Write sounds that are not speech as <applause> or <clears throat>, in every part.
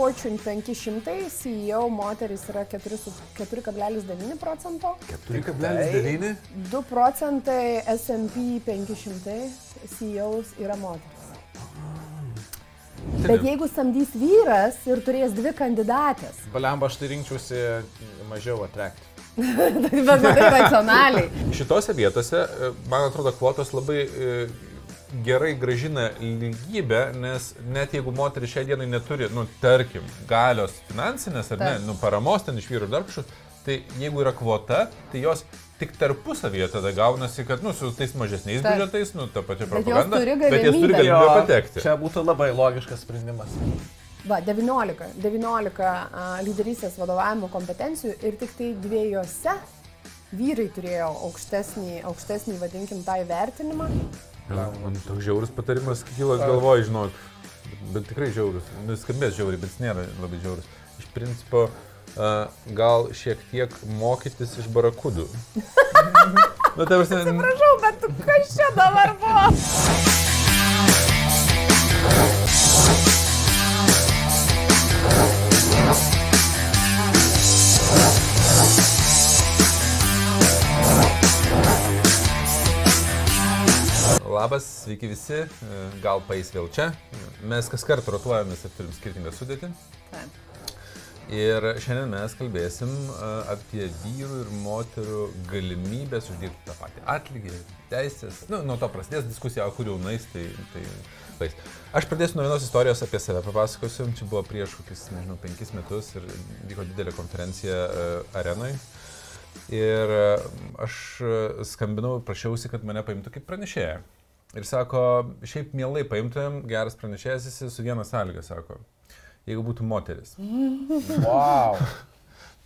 Fortune 500 CEO moteris yra 4,9 procento. 4,9? 2 procentai S&P 500 CEOs yra moteris. Bet jeigu samdys vyras ir turės dvi kandidatės. Baliamba, aš tai rinkčiausi mažiau atrekti. <laughs> Bet matai racionaliai. Šitose vietose, e, man atrodo, kvotos labai e, gerai gražina lygybę, nes net jeigu moteris šią dieną neturi, nu, tarkim, galios finansinės ar ne, Taip. nu, paramos ten iš vyrų ir dar kažkur, tai jeigu yra kvota, tai jos tik tarpusavyje tada gaunasi, kad, nu, su tais mažesniais Taip. biudžetais, nu, ta pati propaganda, turi bet jos turi galimybę. galimybę patekti. Čia būtų labai logiškas sprendimas. Va, 19, 19 a, lyderystės vadovavimo kompetencijų ir tik tai dviejose vyrai turėjo aukštesnį, aukštesnį vadinkim, tą įvertinimą. Man toks žiaurus patarimas kilo galvoj, žinok, bet tikrai žiaurus, nuskambės žiauriai, bet jis nėra labai žiaurus. Iš principo, gal šiek tiek mokytis iš barakudų. <laughs> Na, tai prasme, Prašau, bet tu kas čia dabar buvo? Labas, sveiki visi, e, gal paės vėl čia. Mes kas kartą rotuojamės ir turim skirtingą sudėtį. Ir šiandien mes kalbėsim a, apie vyrų ir moterų galimybės uždirbti tą patį atlygį, teisės. Nu, nuo to prasidės diskusija, o kur jau nais, tai, tai paės. Aš pradėsiu nuo vienos istorijos apie save papasakosiu. Čia buvo prieš kokius, nežinau, penkis metus ir vyko didelė konferencija a, arenai. Ir a, aš skambinau, prašiausi, kad mane paimtų kaip pranešėją. Ir sako, šiaip mielai paimtumėm, geras pranešėjas esi su viena sąlyga, sako, jeigu būtų moteris. <laughs> Wow.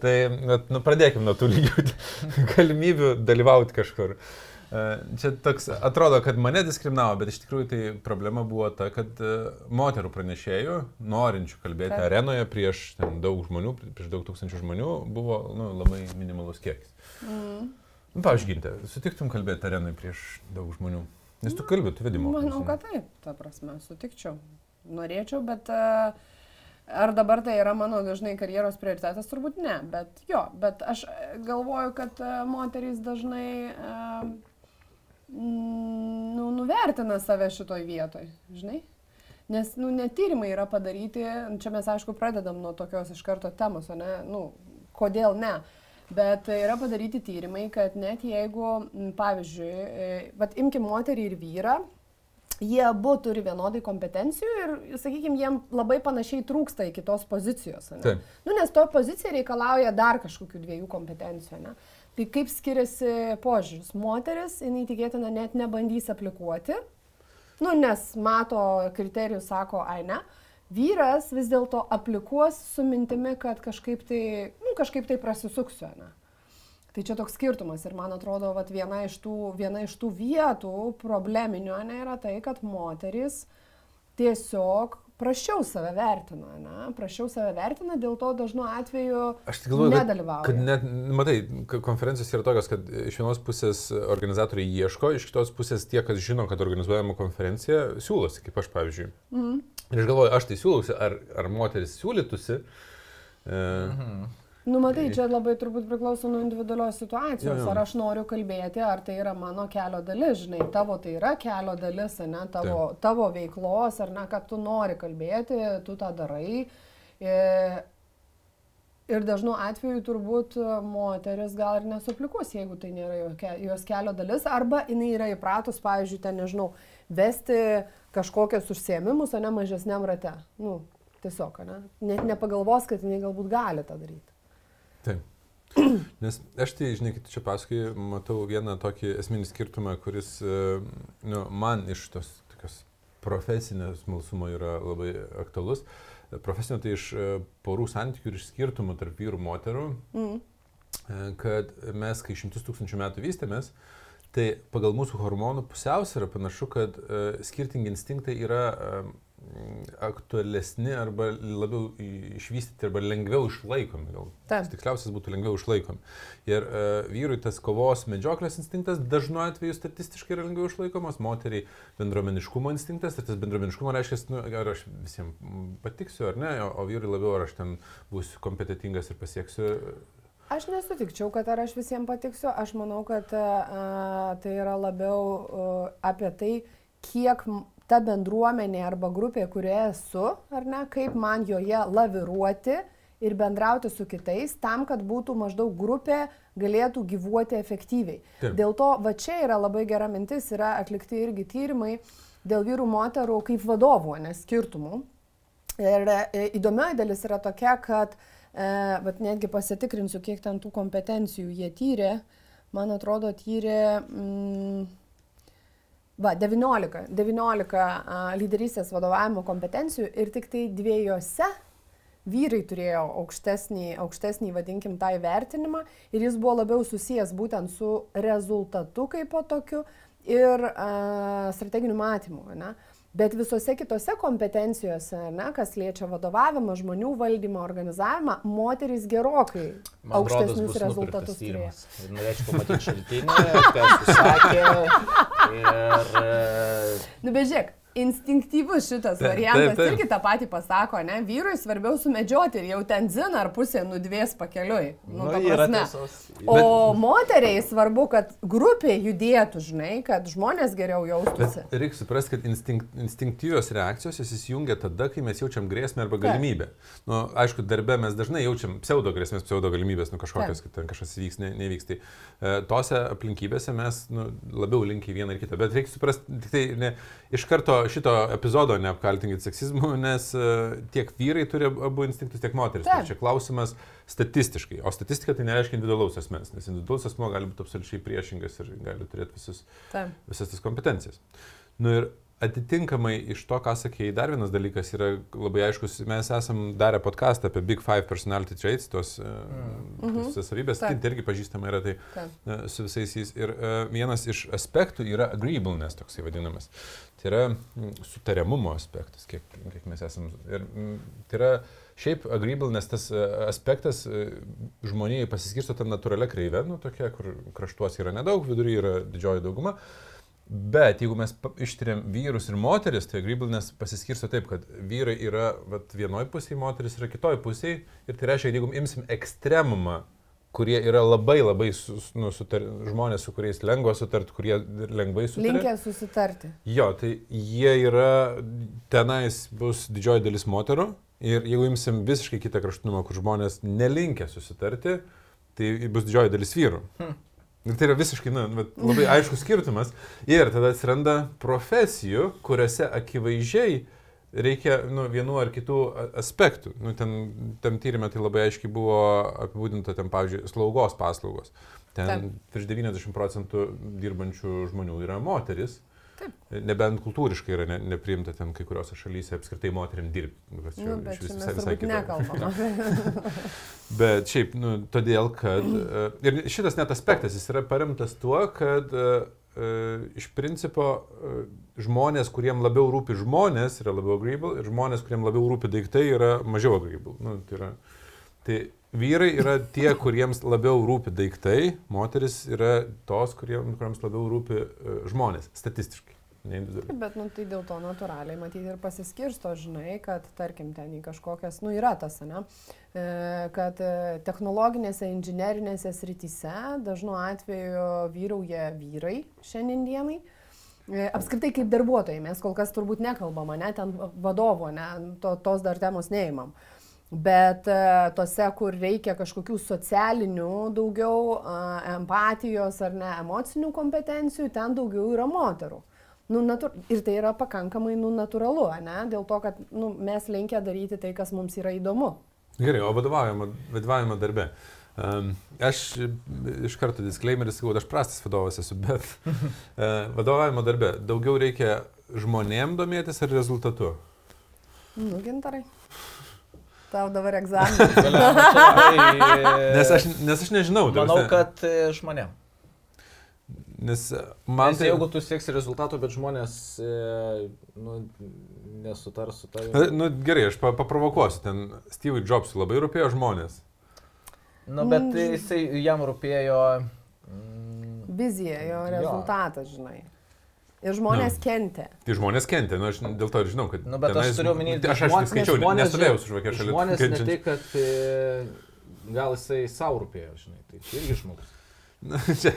Tai nu, pradėkime nuo tų lygių <laughs> galimybių dalyvauti kažkur. E, Čia toks atrodo, kad mane diskriminavo, bet iš tikrųjų tai problema buvo ta, kad e, moterų pranešėjų, norinčių kalbėti Taip. arenoje prieš ten, daug žmonių, prieš daug tūkstančių žmonių, buvo nu, labai minimalus kiekis. Mm. Nu, pavyzdžiui, sutiktum kalbėti arenai prieš daug žmonių? Nes tu kalbė, tu vedimo. Manau, kad taip, ta prasme, sutikčiau. Norėčiau, bet a, ar dabar tai yra mano dažnai karjeros prioritetas, turbūt ne, bet jo, bet aš e, galvoju, kad a, moterys dažnai mm, nu, nuvertina save šitoj vietoj, žinai. Nes, nu, netyrimai yra padaryti, čia mes aišku pradedam nuo tokios iš karto temos, o ne, nu, kodėl ne. Bet yra padaryti tyrimai, kad net jeigu, pavyzdžiui, e, vat imkim moterį ir vyrą, jie abu turi vienodai kompetencijų ir, sakykime, jiem labai panašiai trūksta iki tos pozicijos. Taip. Nu, nes to pozicija reikalauja dar kažkokių dviejų kompetencijų. Ne? Tai kaip skiriasi požiūris? Moteris, jinai tikėtina net nebandys aplikuoti, nu, nes mato kriterijus, sako, ai ne. Vyras vis dėlto aplikuos su mintimi, kad kažkaip tai, nu, kažkaip tai prasisuksiu. Ne? Tai čia toks skirtumas ir man atrodo, vat, viena, iš tų, viena iš tų vietų probleminių ne, yra tai, kad moteris tiesiog prašiau save vertina, ne? prašiau save vertina, dėl to dažnu atveju galvoju, kad, nedalyvauja. kad net, matai, k- konferencijos yra tokios, kad iš vienos pusės organizatoriai ieško, iš kitos pusės tie, kas žino, kad organizuojama konferencija, siūlosi, kaip aš pavyzdžiui. Mm. Ir aš galvoju, aš tai siūlausi, ar, ar moteris siūlytųsi. E, mhm. Nu, matai, čia labai turbūt priklauso nuo individualios situacijos. Jo, jo. Ar aš noriu kalbėti, ar tai yra mano kelio dalis, žinai, tavo tai yra kelio dalis, ne, tavo, tavo veiklos, ar ne, kad tu nori kalbėti, tu tą darai. Ir, ir dažnu atveju turbūt moteris gal ir nesuplikuos, jeigu tai nėra jos kelio dalis, arba jinai yra įpratus, pavyzdžiui, ten, nežinau, vesti kažkokius užsiemimus, o ne mažesniam rate. Nu, tiesiog, ne? Net nepagalvos, kad jinai galbūt gali tą daryti. Taip. <clears throat> Nes aš tai, tu čia pasakai, matau vieną tokį esminį skirtumą, kuris e, nu, man iš tos tokios profesinės smalsumo yra labai aktualus. Profesinio tai iš e, porų santykių ir iš skirtumų tarp vyrų ir moterų, Mm. e, kad mes, kai šimtus tūkstančių metų vystėmės, Tai pagal mūsų hormonų pusiausvyrą panašu, kad uh, skirtingi instinktai yra uh, aktualesni arba labiau išvystyti arba lengviau išlaikomi. Gal Taip. tiksliausias būtų lengviau išlaikomi. Ir uh, vyrui tas kovos medžioklės instinktas dažnu atveju statistiškai yra lengviau išlaikomas, moteriai bendruomeniškumo instinktas, ir tas bendruomeniškumo reiškia, nu, ar aš visiems patiksiu ar ne, o, o vyrui labiau ar aš ten būsiu kompetitingas ir pasieksiu. Aš nesutikčiau, kad ar aš visiems patiksiu, aš manau, kad a, tai yra labiau a, apie tai, kiek ta bendruomenė arba grupė, kurioje esu, ar ne, kaip man joje laviruoti ir bendrauti su kitais, tam, kad būtų maždaug grupė galėtų gyvuoti efektyviai. Taip. Dėl to, va čia yra labai gera mintis, yra atlikti irgi tyrimai dėl vyrų moterų kaip vadovų, nes skirtumų. Ir e, įdomioji dalis yra tokia, kad, e, bet netgi pasitikrinsiu, kiek ten tų kompetencijų jie tyrė. Man atrodo, tyrė mm, va, 19, 19 a, lyderystės vadovavimo kompetencijų ir tik tai dviejose vyrai turėjo aukštesnį, aukštesnį vadinkim, tą įvertinimą ir jis buvo labiau susijęs būtent su rezultatu kaip po tokiu ir a, strateginiu matymu. Ne? Bet visose kitose kompetencijose, ne, kas liečia vadovavimą, žmonių valdymą, organizavimą, moterys gerokai Man rodos, aukštesnius bus rezultatus. Ir norėčiau pamatyti šaltinį, kas užsakė. <laughs> Ir... e, Nu, bežiūrėk, instinktyvus šitas Taip, variantas taip, taip. irgi tą patį pasako, ne? Vyrui svarbiau sumedžioti ir jau ten zina ar pusė nudvės pakeliui. Nu, Nu, yra tiesos. O moteriai svarbu, kad grupė judėtų, žinai, kad žmonės geriau jaustųsi. Bet reikia suprasti, kad instinkt, instinktyvios reakcijos jos įsijungia tada, kai mes jaučiam grėsmę arba galimybę. Nu, aišku, darbe mes dažnai jaučiam pseudo grėsmės, pseudo galimybės, nu kažkokios, kad ten kažkas įvyks, ne, nevyks. Tai e, tose aplinkybėse mes nu, labiau linkiai vieną ir kitą. Bet reikia suprasti, tik tai ne, iš karto šito epizodo neapkaltinkit seksizmu, nes e, tiek vyrai turi abu instinktus, tiek moteris. Tai čia klausimas statistiškai. O statistika tai nereiškia individualaus asmens, nes individualus asmo gali būti absoliučiai priešingas ir gali turėti visus Taip. visas tas kompetencijas. Nu ir atitinkamai iš to, ką sakėjai, dar vienas dalykas yra labai aiškus. Mes esam darę podcastą apie Big Five personality traits, tos mm. Mhm. savybės, tai irgi pažįstama yra tai Taip. e, su visais jais. Ir e, vienas iš aspektų yra agreeableness, toksai vadinamas. Tai yra mm, sutariamumo aspektas, kiek, kiek mes esam. Ir mm, tai yra šiaip agreeableness tas e, aspektas e, žmonijai pasiskirsto tą natūralią kreivę, nu tokia, kur kraštuos yra nedaug, viduryje yra didžioji dauguma. Bet jeigu mes ištiriam vyrus ir moteris, tai agreeableness pasiskirsto taip, kad vyrai yra vat, vienoj pusėje, moteris yra kitoj pusėje. Ir tai reiškia, jeigu imsim ekstremumą, kurie yra labai labai su, nu, sutar, žmonės, su kuriais lengva sutarti, kurie lengvai sutarti. Linkę susitarti. Jo, tai jie yra, tenais bus didžioji dalis moterų. Ir jeigu imsim visiškai kitą kraštutinumą, kur žmonės nelinkia susitarti, tai bus didžioji dalis vyrų. Hm. Ir tai yra visiškai nu, vat labai aiškus skirtumas. Ir tada atsiranda profesijų, kuriuose akivaizdžiai reikia nu, vienų ar kitų aspektų. Nu, ten, tam tyrimė tai labai aiškiai buvo apibūdinta, ten, pavyzdžiui, slaugos paslaugos. Ten Taip. virš 90 procentų dirbančių žmonių yra moteris. Taip. Nebent kultūriškai yra ne, nepriimta ten kai kuriuose šalyse apskritai moteriam dirbti. Nu, kas čia Nu, bet išvis čia visai- visai turbūt kita- nekalbame. <laughs> <laughs> Bet šiaip, nu, todėl, kad e, ir šitas net aspektas, jis yra paremtas tuo, kad e, iš principo e, žmonės, kuriem labiau rūpi žmonės, yra labiau agreeable ir žmonės, kuriem labiau rūpi daiktai, yra mažiau agreeable. Nu, tai, yra, tai vyrai yra tie, kuriems labiau rūpi daiktai, moteris yra tos, kuriems, kuriems labiau rūpi e, žmonės, statistiškai. Bet nu, tai dėl to natūraliai matyti ir pasiskirsto, žinai, kad tarkim ten į kažkokias, nu yra tas, ne, e, kad e, technologinėse, inžinerinėse srityse dažnu atveju vyrauja vyrai šiandienai. E, Apskritai kaip darbuotojai, mes kol kas turbūt nekalbam, ne, ten vadovo, ne, to, tos dar temos neįmam. Bet e, tose, kur reikia kažkokių socialinių daugiau empatijos ar ne emocinių kompetencijų, ten daugiau yra moterų. Nu, natu... Ir tai yra pakankamai nu, natūralu, ne? dėl to, kad nu, mes linkę daryti tai, kas mums yra įdomu. Gerai, o vadovaujama, vadovaujama darbe. Um, aš iš karto disclaimeris sakau, kad aš prastas vadovas esu, bet uh, <laughs> vadovavimo darbe daugiau reikia žmonėm domėtis ar rezultatu? Nu, gintarai. Tau dabar egzaminas. <laughs> Tai, Nes aš, nes aš nežinau. Manau, kad e, žmonėm. Nes man Nes tai... jeigu tu sieksi rezultatų, bet žmonės e, nu, nesutars su tavimi. Nu, gerai, aš pa paprovokuosiu. Ten Steve'ui Jobsui labai rūpėjo žmonės. Nu, bet Mm. jisai, jam rūpėjo... Mm, Vizija, jo Jo. rezultatas, žinai. Ir žmonės kentė. Tai žmonės kentė, nu, aš dėl to ir žinau, kad... nu, bet aš tenais- turiu omeny, Tai aš aišku skaičiau, nestovėjau su žvakė šalia. Žmonės ne tai, kad e, gal jisai savo rūpėjo, žinai, tai irgi žmogus. Nu, <laughs> čia,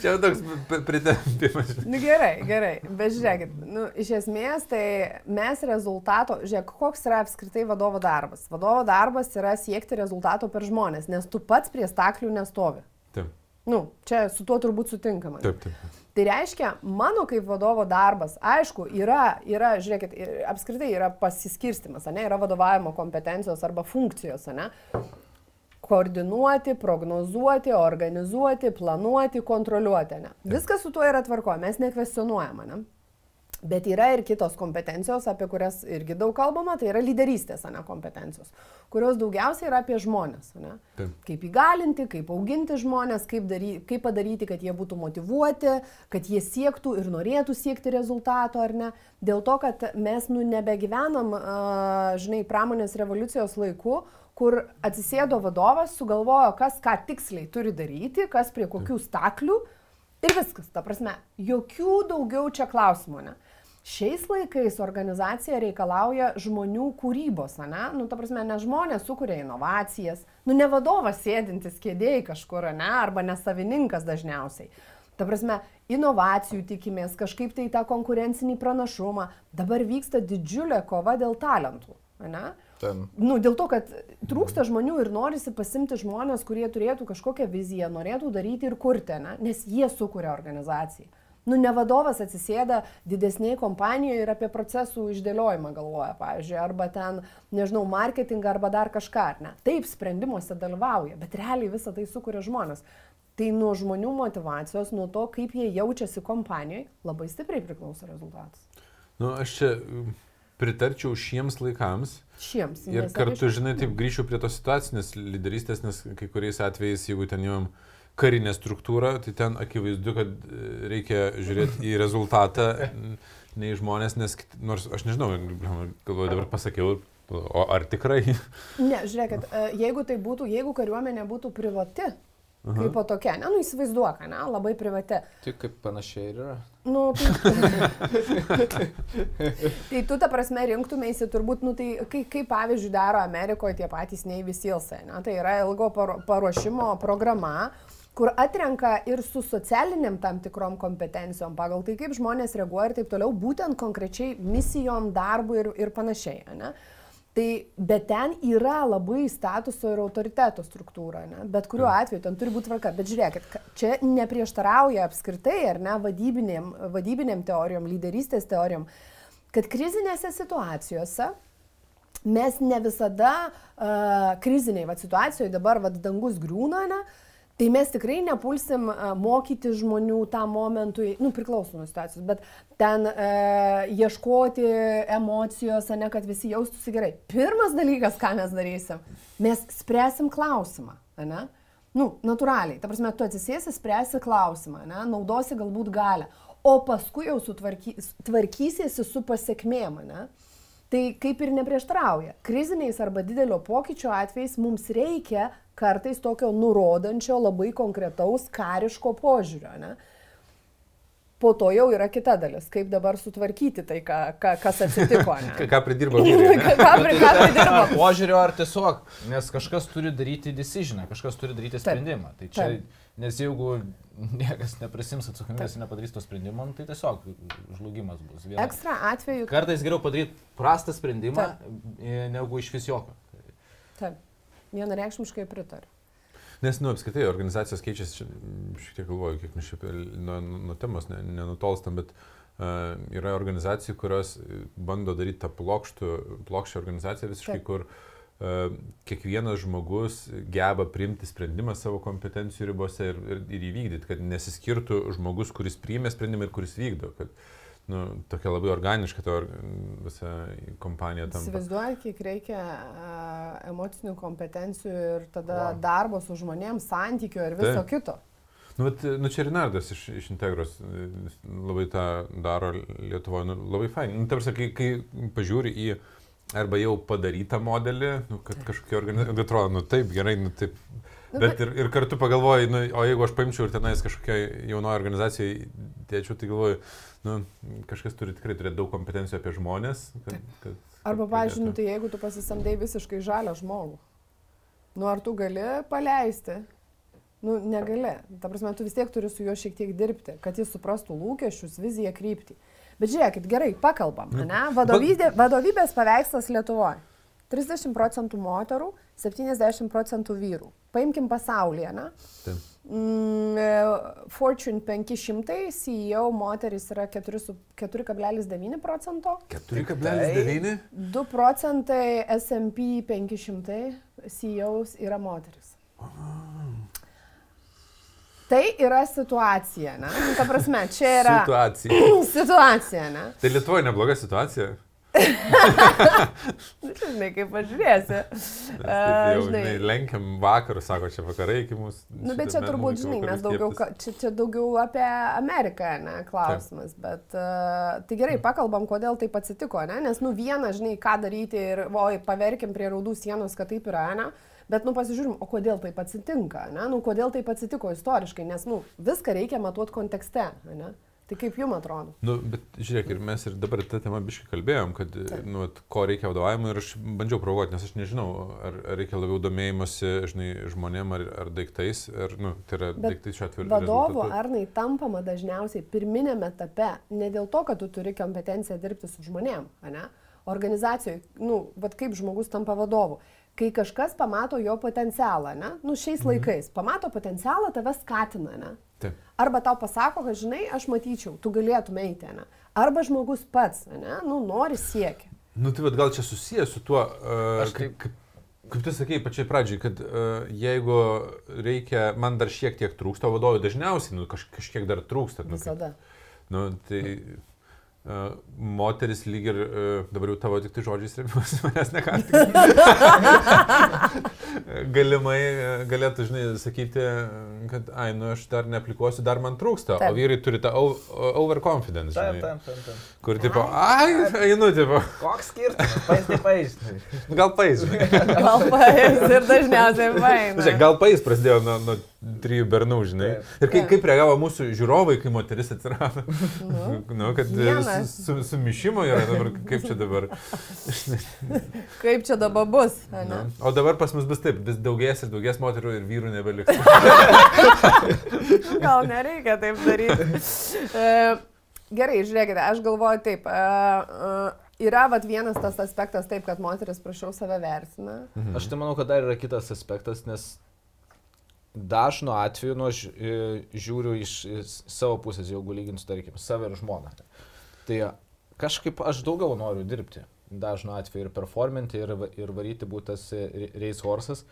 čia toks pritempimas. Nu gerai, gerai, bet žiūrėkit, nu, iš esmės tai mes rezultato, žiūrėk, koks yra apskritai vadovo darbas. Vadovo darbas yra siekti rezultato per žmonės, nes tu pats prie staklių nestovi. Taip, Nu, čia su tuo turbūt sutinkama. taip, taip. Tai reiškia, mano kaip vadovo darbas, aišku, yra, yra žiūrėkit, apskritai yra pasiskirstimas, ne, yra vadovavimo kompetencijos arba funkcijos, ne. Koordinuoti, prognozuoti, organizuoti, planuoti, kontroliuoti, ne. Viskas su tuo yra tvarko, mes nekvestionuojame, ne. Bet yra ir kitos kompetencijos, apie kurias irgi daug kalbama, tai yra lyderystės, ne, kompetencijos, kurios daugiausiai yra apie žmonės, ne. Taip. Kaip įgalinti, kaip auginti žmonės, kaip, dary, kaip padaryti, kad jie būtų motivuoti, kad jie siektų ir norėtų siekti rezultato, ar ne. Dėl to, kad mes nu nebegyvenam, uh, žinai, pramonės revoliucijos laiku, kur atsisėdo vadovas, sugalvojo, kas ką tiksliai turi daryti, kas prie kokių staklių ir viskas. Ta prasme, jokių daugiau čia klausimų, ne. Šiais laikais organizacija reikalauja žmonių kūrybos, ne? Nu, ta prasme, ne žmonės sukuria inovacijas, nu, ne vadovas sėdintis kėdėjai kažkur, ne? Arba ne savininkas dažniausiai. Ta prasme, inovacijų tikimės, kažkaip tai tą konkurencinį pranašumą. Dabar vyksta didžiulė kova dėl talentų, ne? Ten. Nu, dėl to, kad trūksta žmonių ir norisi pasimti žmonės, kurie turėtų kažkokią viziją, norėtų daryti ir kurti, ne? nes jie sukuria organizaciją. Nu, ne vadovas atsisėda didesnėje kompanijoje ir apie procesų išdėliojimą galvoja, pavyzdžiui, arba ten, nežinau, marketingą arba dar kažką, ar ne. Taip, sprendimuose dalyvauja, bet realiai visą tai sukuria žmonės. Tai nuo žmonių motivacijos, nuo to, kaip jie jaučiasi kompanijoje, labai stipriai priklauso rezultatas. Nu, aš čia pritarčiau šiems laikams. Šiems. Ir kartu, žinai, taip grįšiu prie tos situacinės lyderystės, nes kai kuriais atvejais, jeigu ten jau karinė struktūra, tai ten akivaizdu, kad e, reikia žiūrėti į rezultatą, n- ne į žmonės, nes nors aš nežinau, galvoju, dabar pasakiau, o ar tikrai? Ne, žiūrėkit, e, jeigu tai būtų, jeigu kariuomenė būtų privati, kaip po tokia, ne, nu įsivaizduok, ne, labai privati. Tik kaip panašiai ir yra. Nu, <laughs> tai, tai tu tą prasme rinktumėsi turbūt, nu tai kaip, kaip pavyzdžiui daro Amerikoje tie patys Navy Sealsai, ne, tai yra ilgo paruošimo programa kur atrenka ir su socialiniam tam tikrom kompetencijom, pagal tai, kaip žmonės reaguoja ir taip toliau, būtent konkrečiai misijom, darbui ir, ir panašiai. Ne? Tai, bet ten yra labai statuso ir autoriteto struktūra, ne? bet kuriuo atveju ten turi būti tvarka. Bet žiūrėkit, čia neprieštarauja apskritai, ar ne, vadybinėm, vadybinėm teorijom, lyderystės teorijom, kad krizinėse situacijose mes ne visada uh, kriziniai va, situacijoje dabar va, dangus griūna, ne? Tai mes tikrai nepulsim uh, mokyti žmonių tam momentui, nu priklauso nuo situacijos, bet ten uh, ieškoti emocijos, ne kad visi jaustųsi gerai. Pirmas dalykas, ką mes darysim, mes spręsim klausimą, ne? Nu, natūraliai. Ta prasme, tu atsisėsi, spręsi klausimą, ne? naudosi galbūt galę, o paskui jau sutvarkysiesi su pasiekmėm, ne? Tai kaip ir neprieštrauja. Kriziniais arba didelio pokyčio atvejais mums reikia kartais tokio nurodančio, labai konkretaus kariško požiūrio. Ne? Po to jau yra kita dalis, kaip dabar sutvarkyti tai, ką, ką, kas atsitiko. <laughs> Ką, Ne? ką pridirbo ne? ką, pri- ką pridirbo. <laughs> Požiūrio ar tiesiog, nes kažkas turi daryti decisioną, kažkas turi daryti sprendimą. Tai čia, Taip. nes jeigu niekas neprisims atsakomybės ir nepadarys to sprendimo, nu, tai tiesiog žlugimas bus. Viena. Ekstra atveju. Kartais geriau padaryti prastą sprendimą, e, negu iš vis jokio. Taip, vienareikšmiškai pritariu. Nes, nu, apskritai, organizacijos keičiasi, čia, šiek tiek galvoju, kiek mes šiaip nuo, nuo temos ne- nenutolstam, bet uh, yra organizacijų, kurios bando daryti tą plokštų, plokščią organizaciją visiškai, Taip. kur uh, kiekvienas žmogus geba priimti sprendimą savo kompetencijų ribose ir, ir, ir įvykdyti, kad nesiskirtų žmogus, kuris priėmė sprendimą ir kuris vykdo. Kad, nu, tokia labai organiška ta visa kompanija. Įsivaizduoju, kiek reikia uh, emocinių kompetencijų ir tada Wow. darbo su žmonėms, santykių ir viso Taip. kito. Nu, bet, nu čia Rinardas iš, iš Integros labai tą daro Lietuvoje, nu, labai fain. Nu, tarsi, kai, kai pažiūri į arba jau padarytą modelį, nu, kad kažkokia organizacija, atrodo, nu taip, gerai, nu taip. Nu, bet ir, ir kartu pagalvoju, nu, o jeigu aš paimčiau ir tenais kažkokiai jaunoji organizacijai dėčiau, tai galvoju, nu, kažkas turi tikrai turėti daug kompetencijų apie žmonės. Kad, kad, Arba, pažiūrėjau, nu, tai jeigu tu pasisamdai visiškai žalią žmogų, nu ar tu gali paleisti? Nu, negali. Ta prasme, tu vis tiek turi su juo šiek tiek dirbti, kad jis suprastų lūkesčius, viziją, kryptį. Bet žiūrėkit, gerai, pakalbam, nu, ne? Vadovybė, vadovybės paveikslas Lietuvoje. 30 procentų moterų, 70 procentų vyrų. Paimkim pasaulyje, ne? Taip. Mm, e, Fortune 500 CEO moteris yra 4,9 procento. 4,9? 2 procentai SP 500 CEOs yra moteris. Tai yra situacija, ne? Nu, ta prasme, čia yra. Situacija. <clears throat> situacija, ne? Tai Lietuvoje nebloga situacija. Žinai, kaip pažiūrėsi. Uh, žinai, lenkiam vakarų, sako, čia vakarai iki mūsų. Nu, bet čia turbūt, žinai, mes daugiau, čia, čia daugiau apie Ameriką, ne, klausimas. Taip. Bet uh, tai gerai, pakalbam, kodėl taip atsitiko, ne? Nes, nu, viena, žinai, ką daryti ir, oi, paverkim prie raudų sienos, kad taip yra, ne? Bet, nu, pasižiūrim, o kodėl taip atsitinka, ne? Nu, kodėl taip atsitiko istoriškai, nes, nu, viską reikia matuoti kontekste, ne? Tai kaip jums atrodo? Nu, bet žiūrėk, ir mes ir dabar tą temą biškai kalbėjom, kad, Taip. nu, ko reikia vadovavimui ir aš bandžiau provokuoti, nes aš nežinau, ar, ar reikia labiau domėjimosi, žinai, žmonėm ar, ar daiktais, ar, nu, tai yra bet daiktai šiuo atveju. Vadovu ar nai tampama dažniausiai pirminėme etape, ne dėl to, kad tu turi kompetenciją dirbti su žmonėm, ne? Organizacijoje, nu, vad kaip žmogus tampa vadovu kai kažkas pamato jo potencialą, ne? Nu, šiais mhm. laikais, pamato potencialą, tave skatina, ne? Taip. Arba tau pasako, kad, žinai, aš matyčiau, tu galėtum eiti, ne? Arba žmogus pats, ne? Nu, nori siekia. Nu, tai vad gal čia susijęs su tuo, uh, aš kaip... kaip Kaip tu sakei pačiai pradžiai, kad uh, jeigu reikia, man dar šiek tiek trūksta vadovų, dažniausiai nu, kaž, kažkiek dar trūksta. Nu, Visada. Kaip, nu, tai moteris lyg ir, dabar jau tavo tik tai žodžiais remiuosi, manęs nekaltinti. <laughs> Galimai galėtų, žinai, sakyti, kad, ai, nu aš dar neaplikuosiu, dar man trūksta, taip. o vyrai turi tą overconfidence. Žinai, taip, taip, taip, taip. Kur tipo, ai, einu, tipo. Koks skirtumas, pais, tai pais. Gal žinai. Gal pais ir dažniausiai pais. Gal pais prasidėjo nuo... nuo trijų bernų, žinai. Ir kaip, kaip reagavo mūsų žiūrovai, kai moteris atsirado. Nu, nu kad su, sumišimo yra dabar, kaip čia dabar. <laughs> kaip čia dabar bus. Nu. O dabar pas mus bus taip, vis daugės ir daugės moterų ir vyrų nebeliks. <laughs> Gal nereikia taip daryti. E, gerai, žiūrėkite, aš galvoju taip. Uh, uh, Yra vat, vienas tas aspektas taip, kad moteris prašiau save vertina. Mhm. Aš tai manau, kad dar yra kitas aspektas, nes dažnu atveju, nu, aš e, žiūriu iš, iš savo pusės, jeigu lyginsiu, tarkim, save ir žmoną. Tai kažkaip aš daugiau noriu dirbti. Dažnu atveju ir performinti, ir, ir varyti būtas race horses.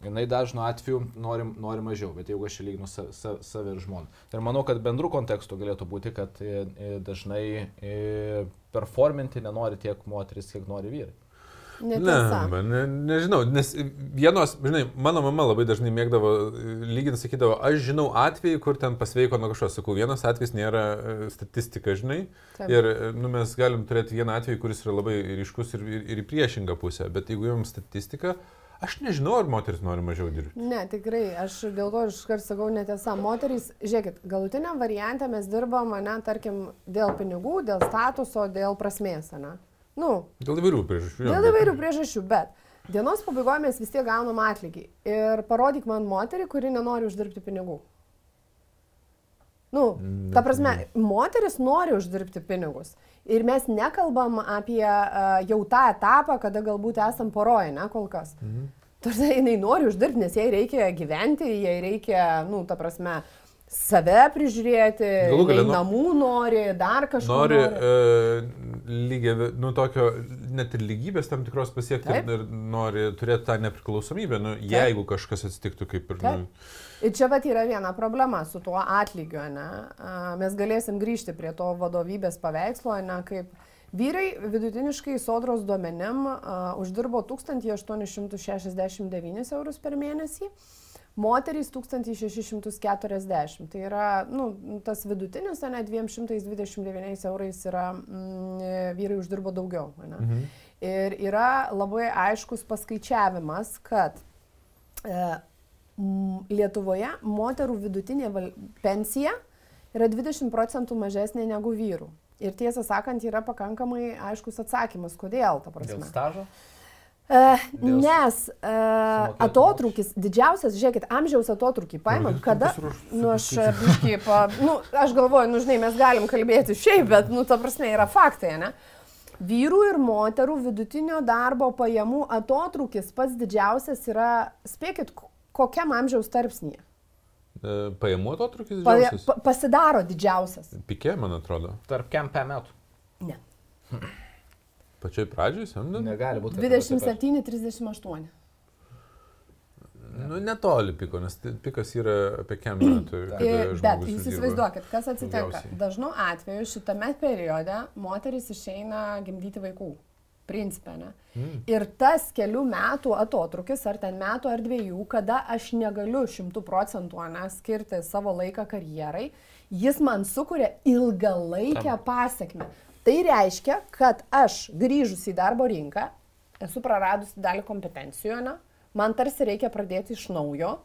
Jis dažnu atveju nori, nori mažiau, bet jeigu aš lyginu sa, sa, save ir žmoną. Ir manau, kad bendrų kontekstų galėtų būti, kad e, e, dažnai performinti nenori tiek moteris, kiek nori vyrai. Netiesa. Ne, ne, nežinau, nes vienos, žinai, mano mama labai dažnai mėgdavo lyginti, sakydavo, aš žinau atvejį, kur ten pasveiko nuo kažko, sakau, vienas atvejis nėra e, statistika, žinai. Taip. Ir e, nu, mes galim turėti vieną atvejį, kuris yra labai ryškus ir, ir, ir į priešingą pusę, bet jeigu jums statistika, Aš nežinau, ar moteris nori mažiau dirbti. Ne, tikrai, aš dėl to iškart sakau netiesa. Moterys, žiūrėkit, galutiniam variantė mes dirbam, ne, tarkim, dėl pinigų, dėl statuso, dėl prasmės, ne? Nu, dėl įvairių priežasčių. Dėl įvairių priežasčių, bet dienos pabaigoje mes vis tiek gaunam atlygį. Ir parodyk man moterį, kuri nenori uždirbti pinigų. Nu, mm, ta prasme, moteris nori uždirbti pinigus. Ir mes nekalbam apie uh, jau tą etapą, kada galbūt esam poroje, ne kol kas. Mhm. Tarsi jinai nori uždirbti, nes jai reikia gyventi, jai reikia, nu, ta prasme, uh, save prižiūrėti, galų, namų nori, dar kažko. Nori, nori. E, lygiai, nu, tokio, net ir lygybės tam tikros pasiekti Taip. ir nori turėti tą nepriklausomybę, nu, Taip. jeigu kažkas atsitiktų kaip ir... Taip. Nu, Ir čia pat yra viena problema su tuo atlygiu, ne? Mes galėsim grįžti prie to vadovybės paveikslo, ne, kaip vyrai vidutiniškai sodros duomenim uh, uždirbo 1869 eurus per mėnesį, moterys 1640. Tai yra, nu, tas vidutinis, ne 229 eurais yra, mm, vyrai uždirbo daugiau. Ne? Mhm. Ir yra labai aiškus paskaičiavimas, kad e, Lietuvoje moterų vidutinė pensija yra 20 procentų mažesnė negu vyrų. Ir tiesą sakant, yra pakankamai aiškus atsakymas, kodėl, ta prasme. Dėl stažo? Uh, nes uh, atotrukis, didžiausias, žiūrėkit, amžiaus atotrukį paimam, kada, nu aš, biškai, pa, nu, aš galvoju, nu žinai, mes galim kalbėti šiaip, bet, nu, ta prasme, yra faktai, ne? Vyrų ir moterų vidutinio darbo pajamų atotrukis pats didžiausias yra, spėkit, kokiam amžiaus tarpsnyje? E, pajamų atotrukis didžiausias? Pa, pasidaro didžiausias. Pikė, man atrodo. Tarp pe metų? Ne. <clears throat> <clears throat> Pačioj pradžioj samdant? Negali būti. 27-38. Nu, netoli piko, nes pikas yra apie kem <clears throat> metų. Bet jūs įsivaizduokit, kas atsitinka. Dažnu atveju šitame periode moteris išeina gimdyti vaikų principė, ne? Mm. Ir tas kelių metų atotrukis, ar ten metų ar dviejų, kada aš negaliu šimtų procentų skirti savo laiką karjerai, jis man sukuria ilgalaikę pasiekmę. Tai reiškia, kad aš grįžus į darbo rinką, esu praradusi dalį kompetencijų, ne? man tarsi reikia pradėti iš naujo,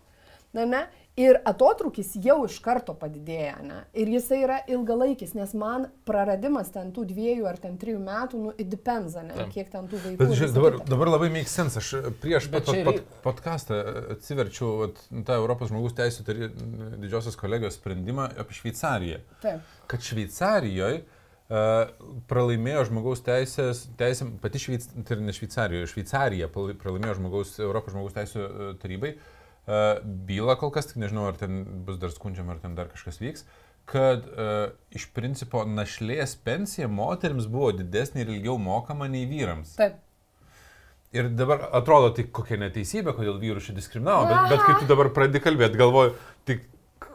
ne, ne? Ir atotrukis jau iš karto padidėja, ne? Ir jisai yra ilgalaikis, nes man praradimas ten tų dviejų ar ten trijų metų, nu, it depends, ne? Kiek ten tų vaikų. Bet žiūrėk, dabar, dabar labai make sense. Aš prieš pat, pat, pat, podcastą atsiverčiau at, tą Europos žmogus teisų didžiosios kolegijos sprendimą apie Šveicariją. Taip. Kad Šveicarijoje pralaimėjo žmogaus teisės, teisėm, pati Šveic, tai ne Šveicarijoje, Šveicarija pralaimėjo žmogaus, Europos žmogaus teisų tarybai. Uh, E, bylą kol kas, tik nežinau, ar ten bus dar skundžiama, ar ten dar kažkas vyks, kad iš principo našlės pensija moteriams buvo didesnė ir ilgiau mokama nei vyrams. Taip. Ir dabar atrodo, tai kokia neteisybė, kodėl vyrus čia diskriminavo, bet, bet kai tu dabar pradedi kalbėti, galvoju, tik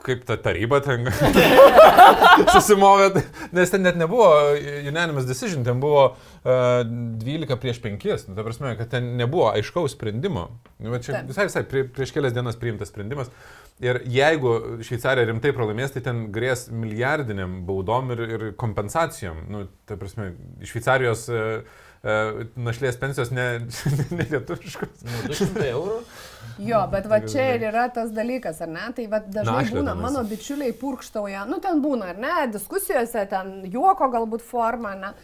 kaip ta taryba ten <laughs> susimovė, nes ten net nebuvo unanimous decision, ten buvo uh, 12 prieš 5, nu, ta prasme, kad ten nebuvo aiškaus sprendimo. Nu, čia visai, visai prie, prieš kelias dienas priimtas sprendimas. Ir jeigu Šveicarija rimtai pralaimės, tai ten grės milijardiniam baudom ir, ir kompensacijom. Nu, ta prasme, Šveicarijos uh, uh, našlės pensijos ne, <laughs> ne lietuviškos. Nu, 200 eurų. Jo, bet va čia ir yra tas dalykas, ar ne? Tai va dažnai Na, būna, mano bičiuliai purkštauja, nu ten būna, ar ne, diskusijose, ten juoko galbūt forma, ne?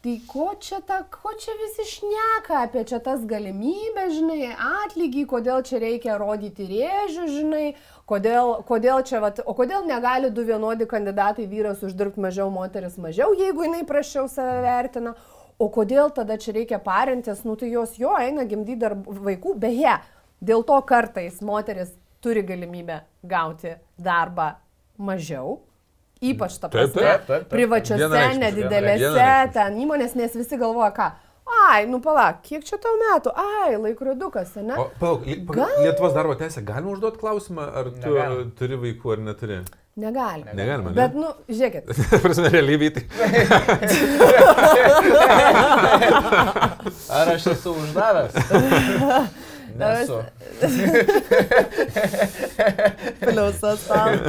Tai ko čia, ta, ko čia visi šneka apie čia tas galimybės, žinai, atlygį, kodėl čia reikia rodyti rėžių, žinai, kodėl, kodėl čia, vat, o kodėl negali du vienodi kandidatai vyras uždirbti mažiau, moteris mažiau, jeigu jinai prašiau save vertina, o kodėl tada čia reikia parintis, nu tai jos jo eina gimdyti vaikų, beje, Dėl to kartais moteris turi galimybę gauti darbą mažiau, ypač ta prasme, privačiose, nedidelėse ten įmonės, nes visi galvoja, ką. Ai, nu palauk, kiek čia tau metų? Ai, laikrodukas, ne? O, palauk, Gal... Lietuvos darbo teisė, galima užduoti klausimą, ar tu Negalim. turi vaikų ar neturi? Negalima. Negalima. Ne? Bet, nu, žiūrėkit. <laughs> Prasme, realybėj tai. <laughs> ar aš esu uždavęs? <laughs> Nesu. Pliusas tam.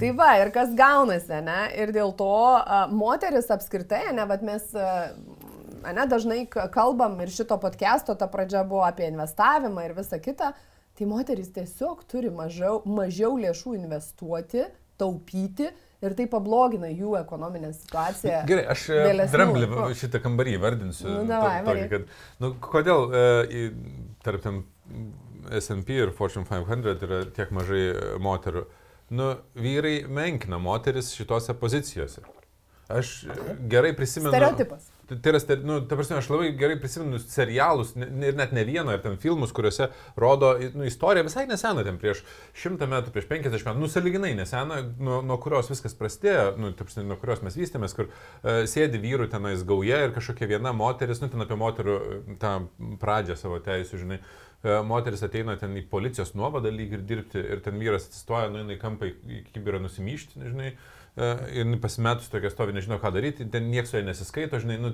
Tai va, ir kas gaunasi, ne? Ir dėl to uh, moteris apskritai, ne, bet mes, uh, ne, dažnai kalbam ir šito podcast'o ta pradžia buvo apie investavimą ir visa kita, tai moteris tiesiog turi mažiau, mažiau lėšų investuoti, taupyti ir tai pablogina jų ekonominę situaciją. Gerai, aš e, dramblį šitą kambarį vardinsiu. Nu, davai, to, tokį, kad, nu, kodėl e, tarp ten SP ir Fortune 500 yra tiek mažai e, moterų? Nu, vyrai menkina moteris šitose pozicijose. Aš gerai prisimenu. Stereotipas. Tai yra, nu, ta prasme, aš labai gerai prisimenu serialus ir net ne vieną, ir ten filmus, kuriuose rodo nu, istoriją visai neseną, ten prieš šimtą metų, prieš penkisdešimt metų, nusaliginai neseną, nuo, nuo kurios viskas prasidėjo, nu, prasme, nuo kurios mes vystėmės, kur uh, sėdi vyrų tenais gauja ir kažkokia viena moteris, nu, ten apie moterų tą pradžią savo teisų, žinai. Uh, moteris ateina ten į policijos nuovadą lyg ir dirbti ir ten vyras atsistoja, nueina į kampą į kibirą nusimyšti, žinai. Uh, E, ir pasimetus tokia stovi, nežino ką daryti, ten niekas ja nesiskaito, žinai, nu,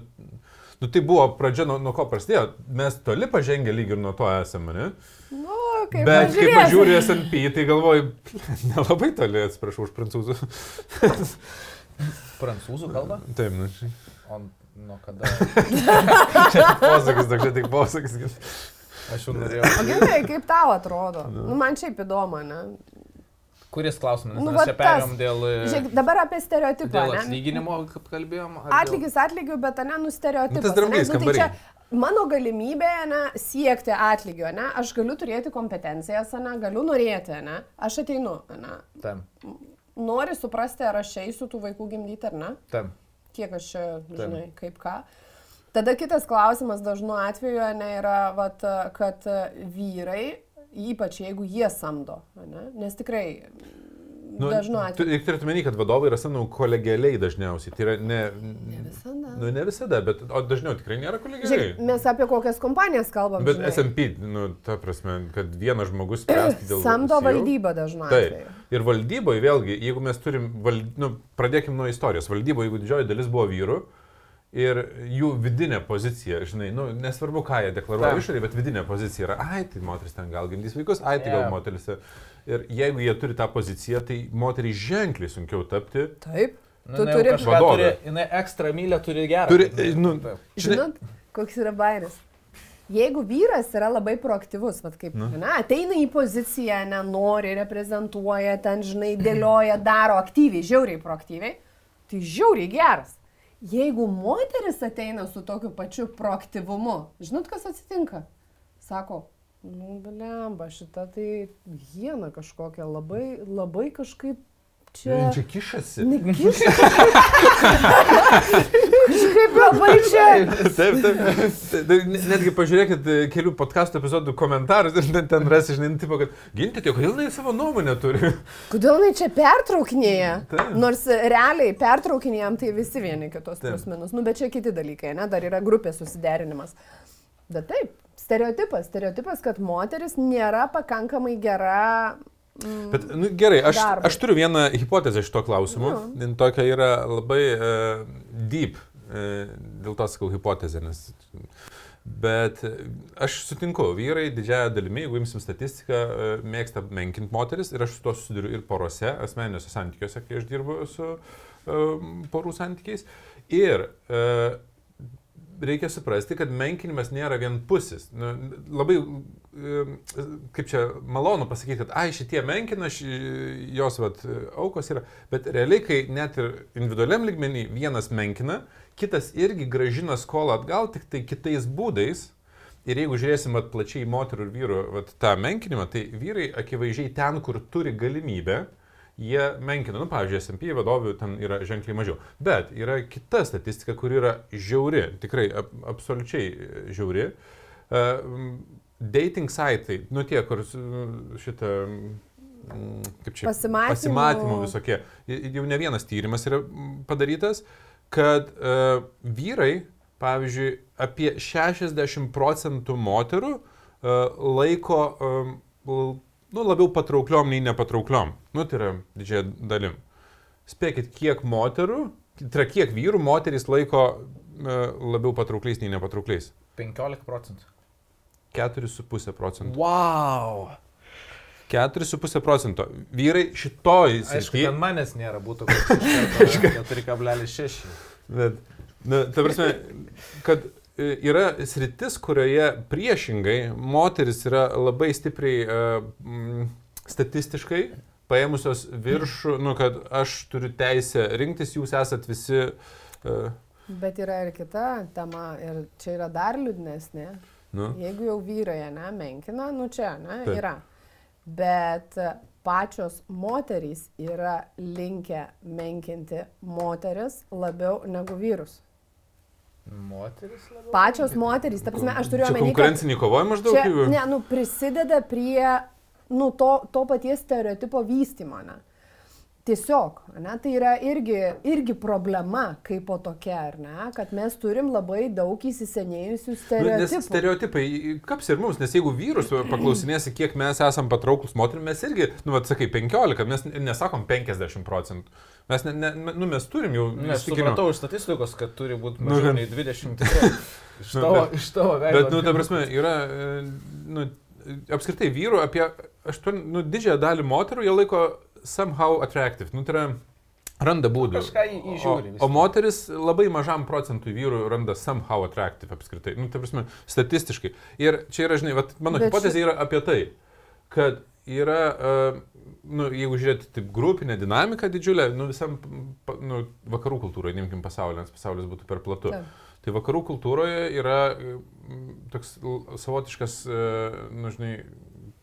nu tai buvo pradžia, nuo, nuo ko prasidėjo, mes toli pažengę lyg ir nuo to esame, ne? Nu, kaip Bet kai pažiūrėsim. pažiūrė SMP, tai galvoju, <laughs> nelabai toli, atsiprašau už prancūzų. <laughs> Prancūzų kalba? Taip, nu, čia O nuo kada? <laughs> posakis, toks čia tik posakis. Aš jau norėjau. O gerai, kaip tau atrodo? Nu, man šiaip įdomu, ne? Kuris klausimas? Nu, Nu, mes čia tas. perėjom dėl, e, Žiūrėk, dabar apie stereotipą. dėl atlyginimo, kaip kalbėjom. ar dėl- Atlygis atlygiu, bet ne, nu stereotipas. Nu, tas dramblys ane? tai čia mano galimybė, ne, siekti atlygio, ne, aš galiu turėti kompetencijas, ne, galiu norėti, ne, aš ateinu, ne, Tam, nori suprasti, ar aš eisiu tų vaikų gimdyti ar ne, tam. kiek aš čia, žinai, kaip ką. Tada kitas klausimas dažnu atveju ne, yra, vat, kad vyrai, ypač jeigu jie samdo, ne, nes tikrai Nu, dažnu atveju. Reikia turėti omeny, kad vadovai yra samdomi kolegialiai dažniausiai. Tai yra ne, Ne visada. nu, ne visada, bet dažniau tikrai nėra kolegialiai. Žiūrėk, mes apie kokias kompanijas kalbam. Bet. SMP, nu, ta prasme, kad vienas žmogus spręstų dėl... Samdo CEO. valdybą dažnu Taip. Ir valdyboje vėlgi, jeigu mes turim, val... nu, pradėkim nuo istorijos. Valdyboje, jeigu didžioji dalis buvo vyrų ir jų vidinė pozicija, žinai, nu, nesvarbu, ką jie deklaruoja išorėje, bet vidinė pozicija yra, ai, tai moteris ten gal gimdys vaikus, ai, tai Jo. gal moteris. Ir jeigu jie turi tą poziciją, tai moteriai ženkliai sunkiau tapti. Taip. Nu, Tu jau turi- kažką turi, jinai ekstra mylę turi gerą. Turi, Taip, nu, Žinot, koks yra bairis. Jeigu vyras yra labai proaktyvus, vat kaip, Nu. na, ateina į poziciją, nenori, reprezentuoja, ten, žinai, dėlioja, daro aktyviai, žiauriai proaktyviai, tai žiauriai geras. Jeigu moteris ateina su tokiu pačiu proaktyvumu, žinot, kas atsitinka? Sako, nu, blemba, šita tai hiena kažkokia, labai, labai kažkaip čia... čia kišasi. Nekiša. <laughs> Kažkaip labai čia. Taip, taip. Tai Netgi pažiūrėkit e, kelių podkastų epizodų komentarus ir ten, ten rasi, žinai, nu, tipo, kad ginti, tai kodėl jinai savo nuomonę turi? Kodėl jinai čia pertraukinėja? Taip. Nors realiai pertraukinėjam tai visi vieni kitos Taip. plus minus. Nu, bet čia kiti dalykai, ne? Dar yra grupės susiderinimas. Bet taip, stereotipas. Stereotipas, kad moteris nėra pakankamai gera. Mm, Bet, nu, gerai, aš, Darbui. aš turiu vieną hipotezę šito klausimu. Nu. Tokia yra labai uh, deep, uh, dėl to sakau hipotezė, nes... Bet e, aš sutinku, vyrai didžiąją dalimi, jeigu imsim statistiką, mėgsta menkinti moteris ir aš su to susiduriu ir porose, asmeniniuose santykiuose, kai aš dirbu su uh, porų santykiais. Ir uh, reikia suprasti, kad menkinimas nėra vienpusis. Nu, labai, kaip čia malonu pasakyti, kad, ai, šitie menkina, ši, jos vat, aukos yra, bet realiai, kai net ir individualiam ligmenį vienas menkina, kitas irgi gražina skolą atgal, tik tai kitais būdais. Ir jeigu žiūrėsim vat, plačiai moterų ir vyrų vat, tą menkinimą, tai vyrai akivaizdžiai ten, kur turi galimybę, jie menkina, nu, pavyzdžiui, SMP vadovių ten yra ženkliai mažiau. Bet yra kita statistika, kur yra žiauri, tikrai ab, absoliučiai žiauri. Uh, dating saitai, nu tie, kur šitą, mm, kaip čia, Pasimatymų. pasimatymų visokie. Jau ne vienas tyrimas yra padarytas, kad uh, vyrai, pavyzdžiui, apie 60 procentų moterų uh, laiko um, nu, labiau patraukliom nei nepatraukliom. Nu, tai yra didžiąją dalim. Spėkit, kiek moterų, tai yra kiek vyrų moterys laiko uh, labiau patraukliais nei nepatraukliais. 15 procentų. 4,5 procentų. Wow. 4,5 procento. Vyrai šitoj Aišku, ten manęs nėra, būtų koks 4,6. Bet, na, ta prasme, kad e, yra sritis, kurioje priešingai moteris yra labai stipriai uh, statistiškai paėmusios viršų, nu, kad aš turiu teisę rinktis, jūs esat visi. Uh, Bet yra ir kita tema, ir čia yra dar liūdnesnė. nu, Jeigu jau vyrai, ne, menkina, nu čia, ne, Taip. yra. Bet pačios moterys yra linkę menkinti moteris labiau negu vyrus. Moteris labiau. Pačios moterys, ta prasme, aš turiu omeny, kad konkurenciniai kovoja maždaug. čia, ne, nu, prisideda prie nu, to, to paties stereotipo vystymo. Ne? Tiesiog, ne, tai yra irgi, irgi problema kaip po tokia, ar ne, kad mes turim labai daug įsisenėjusių Nu, nes stereotipų. stereotipai kaps ir mums, nes jeigu vyrus paklausinėsi, kiek mes esam patrauklus moterim, mes irgi, nu, vad sakai, 15, mes nesakom 50 procentų. Mes, ne, ne, nu, mes turim jau... Nes supratau iš statistikos, kad turi būti Nu, mažiau kad- nei 20. <laughs> Iš Nu, tavo, bet- iš tavo veido. Bet, nu, ta prasme, yra, e, nu, apskritai vyrų apie 8, nu, didžiąją dalį moterų jie laiko somehow attractive. Nu, tai yra randa būdų. Kažką įžiūri O, o moteris labai mažam procentui vyrų randa somehow attractive apskritai. Nu, tai prasme, statistiškai. Ir čia yra, žinai, vat, mano Bet hipotezė yra apie tai, kad yra, uh, nu, jeigu žiūrėti taip grupinę dinamiką didžiulę, nu, visam nu, vakarų kultūroje, neimkim pasaulio, nes pasaulis būtų per platu. Taip. Tai vakarų kultūroje yra toks savotiškas, e, nu, žinai,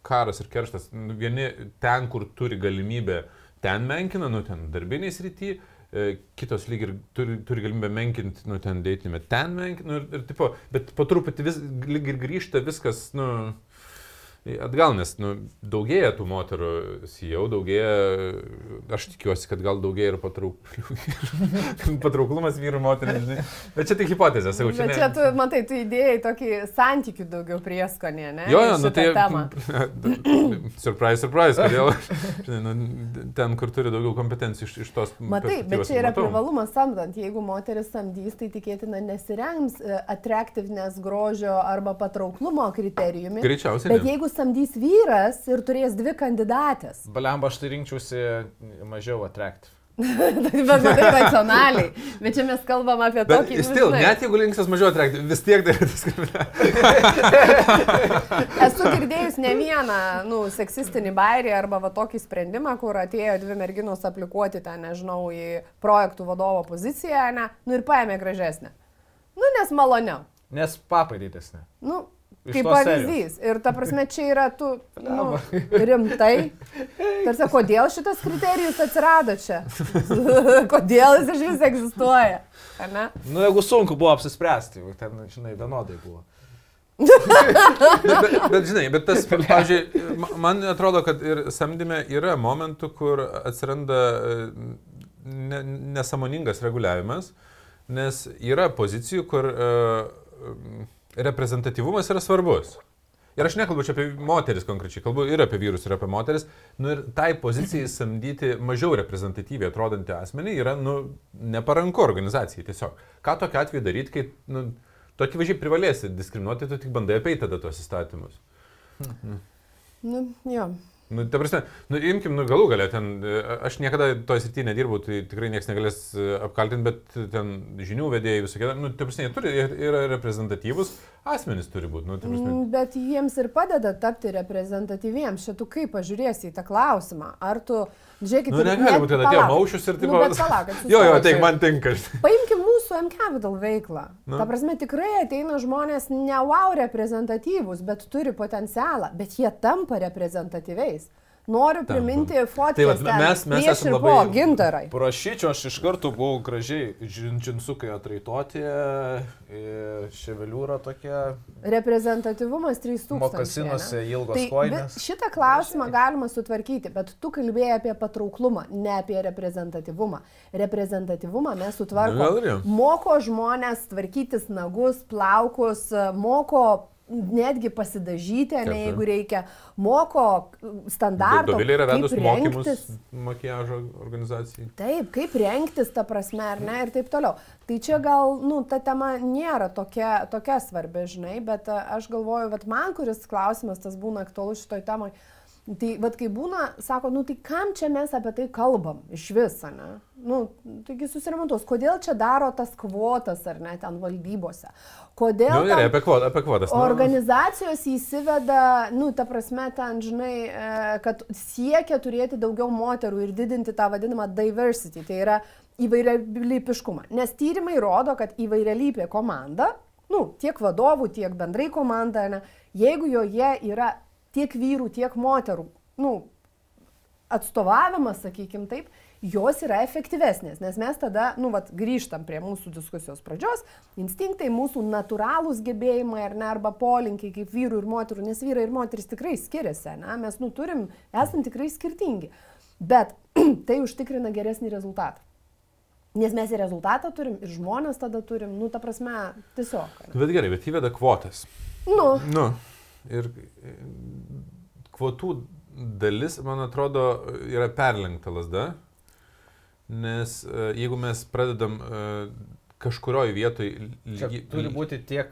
karas ir kerštas. Nu, Vieni ten, kur turi galimybę, ten menkina, nu, ten darbiniai srity, e, kitos lyg ir turi, turi galimybę menkinti, nu, ten deitinime, ten menkina, nu, ir, ir tipo, bet po truputį vis, lyg ir grįžta viskas, nu, Atgal, nes nu, daugėja tų moterų, jau daugėja, aš tikiuosi, kad gal daugėja ir patrauklių. <laughs> patrauklumas vyrų moterų, žinai. Bet čia tik hipotezė, sakau, čia Bet ne. čia tu, matai, tu idėjai tokį santykių daugiau prieskonį, ne? Jo, jo, nu tai... temą. <coughs> surprise, surprise, kodėl? <laughs> Žinai, nu, ten, kur turi daugiau kompetencijų iš, iš tos... Matai, bet čia yra matau. privalumas samdant. Jeigu moteris samdys, tai tikėtina nesirengs e, atraktyvnės grožio arba patrauklumo kriterijumi. Greičiausiai. Bet ne. jeigu samdys vyras ir turės dvi kandidatės, Baliamba, aš tai rinkčiausi mažiau atraktiv. tai <laughs> bet matai racionaliai. Bet čia mes kalbam apie Bet tokį... stil, žinai, net jeigu linksas mažiau atrakti, vis tiek tai yra diskriminacija. Esu girdėjus ne vieną, nu, seksistinį bairį arba va tokį sprendimą, kur atėjo dvi merginos aplikuoti ten, nežinau, į projektų vadovo poziciją, ne, nu ir paėmė gražesnę. Nu, nes maloniau. Nes papai didesnė. Nu, kaip pavyzdys. Ir ta prasme, čia yra tu nu, <laughs> rimtai. Tarsi, kodėl šitas kriterijus atsirado čia? <laughs> kodėl jis iš vis egzistuoja? Ne? Nu, jeigu sunku buvo apsispręsti, jau ten, žinai, vienodai buvo. <laughs> bet, bet žinai, bet tas, pavyzdžiui, ma- man atrodo, kad ir samdyme yra momentų, kur atsiranda e, ne, nesamoningas reguliavimas, nes yra pozicijų, kur uh, reprezentatyvumas yra svarbus. Ir aš nekalbu čia apie moteris konkrečiai, kalbu ir apie vyrus, ir apie moteris. Nu ir tai pozicijai samdyti mažiau reprezentatyviai atrodantį asmenį yra, nu, neparanku organizacijai tiesiog. Ką tokiu atveju daryti, kai, nu, tu akivaizdžiai privalėsi diskriminuoti, tu tik bandai apeiti tada tuos įstatymus. Nu, jo. Nu, ta prasme, nu, imkim, nu, galų galę, ten, e, aš niekada toje srityje nedirbau, tai tikrai niekas negalės e, apkaltinti, bet ten žinių vedėjai visokie, nu, ta prasme, jie turi, yra reprezentatyvus, asmenys turi būti, nu, ta prasme. Mm, Bet jiems ir padeda tapti reprezentatyviems. Šitų kaip pažiūrėsi į tą klausimą. Ar tu, žiūrėkit, Nu, negali būti, kad atėjo maušius ir taip Nu, bet palauk, Jo, jo, tai man tinka. Paimkim mūsų M-Capital veiklą. Nu. Ta prasme, tikrai ateina žmonės ne wow reprezentatyvūs, bet turi potencialą, bet jie tampa reprezentatyviais. Noriu priminti fotkes Tai vat mes- mes prieš esam ir labai- po gintarai. Prašyčiau, aš iš karto buvau gražiai džin- džinsukai atraitoti, e, ševeliūra tokia, Reprezentatyvumas 3000. mokasinuose ilgos Tai vi- šitą klausimą galima sutvarkyti, bet tu kalbėjai apie patrauklumą, ne apie reprezentatyvumą. Reprezentatyvumą mes sutvarkome. Moko žmonės tvarkytis nagus, plaukus, moko netgi pasidažyti, ne, jeigu reikia, moko standartų. Dovilė yra vedus mokymus makiažo organizacijai. Taip, kaip rengtis, ta prasme, ar ne, ir taip toliau. Tai čia gal, nu, ta tema nėra tokia, tokia svarbi, žinai, bet a, aš galvoju, kad man, kuris klausimas tas būna aktualus šitoj temai, tai, vad, kai būna, sako, nu, tai kam čia mes apie tai kalbam iš viso, ne? Nu, taigi susiremontuos, kodėl čia daro tas kvotas, ar ne, ten valdybose. Kodėl... Na, nu, gerai, apie, kvot, apie kvotas. nu. Organizacijos įsiveda, nu, ta prasme, ten, žinai, e, kad siekia turėti daugiau moterų ir didinti tą vadinamą diversity, tai yra įvairialypiškumą. Nes tyrimai rodo, kad įvairialypė komanda, nu, tiek vadovų, tiek bendrai komanda, ne, jeigu joje yra tiek vyrų, tiek moterų, nu, atstovavimas, sakykim taip, jos yra efektyvesnės, nes mes tada, nu, vat, grįžtam prie mūsų diskusijos pradžios, instinktai, mūsų natūralūs gebėjimai ar ne, arba polinkiai kaip vyrų ir moterų, nes vyrai ir moteris tikrai skiriasi, ne, mes, nu, turim, esam tikrai skirtingi, bet <clears throat> tai užtikrina geresnį rezultatą. Nes mes ir rezultatą turim, ir žmonės tada turim, nu, ta prasme, tiesiog. ne. Bet gerai, bet įveda kvotas. Nu, Nu, ir e, kvotų dalis, man atrodo, yra perlenkta lasda, nes e, jeigu mes pradedam e, kažkurioje vietoje... Lygi, turi būti tiek...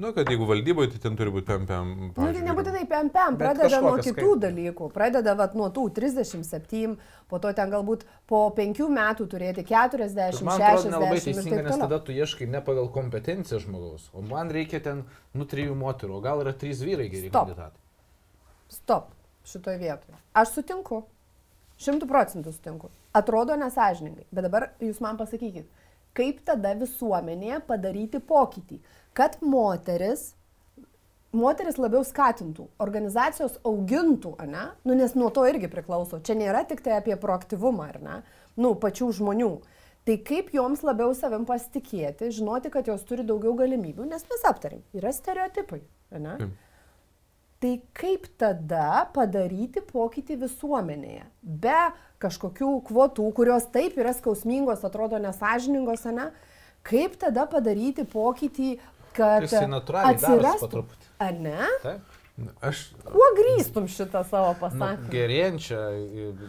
Nu, kad jeigu valdyboje, tai ten turi būti PMPM. Na, nu, tai nebūtinai PMPM, pradeda nuo kitų kaip... dalykų. Pradeda vat, nuo tų 37, po to ten galbūt po 5 metų turėti 40, man 60. Nelabai teisinga, nes tada tu ieškai ne pagal kompetenciją žmogaus, o man reikia ten, nu, trijų moterų, o gal yra trys vyrai geri Stop. kandidatai. Stop šitoje vietoje. Aš sutinku. Šimtų procentų sutinku. Atrodo nesažiningai. Bet dabar jūs man pasakykit, kaip tada visuomenėje padaryti pokytį, kad moteris, moteris labiau skatintų, organizacijos augintų, ne? Nu, nes nuo to irgi priklauso. Čia nėra tik tai apie proaktyvumą, ar ne? Nu, pačių žmonių. Tai kaip joms labiau savim pasitikėti, žinoti, kad jos turi daugiau galimybių, nes mes aptarim, yra stereotipai, ne? Mm. Tai kaip tada padaryti pokytį visuomenėje? Be kažkokių kvotų, kurios taip yra skausmingos, atrodo nesažiningos, ne? Kaip tada padaryti pokytį, kad atsirastų... Ar ne? Taip. Aš... Kuo grįstum šitą savo pasakymą? Nu, gerėjančią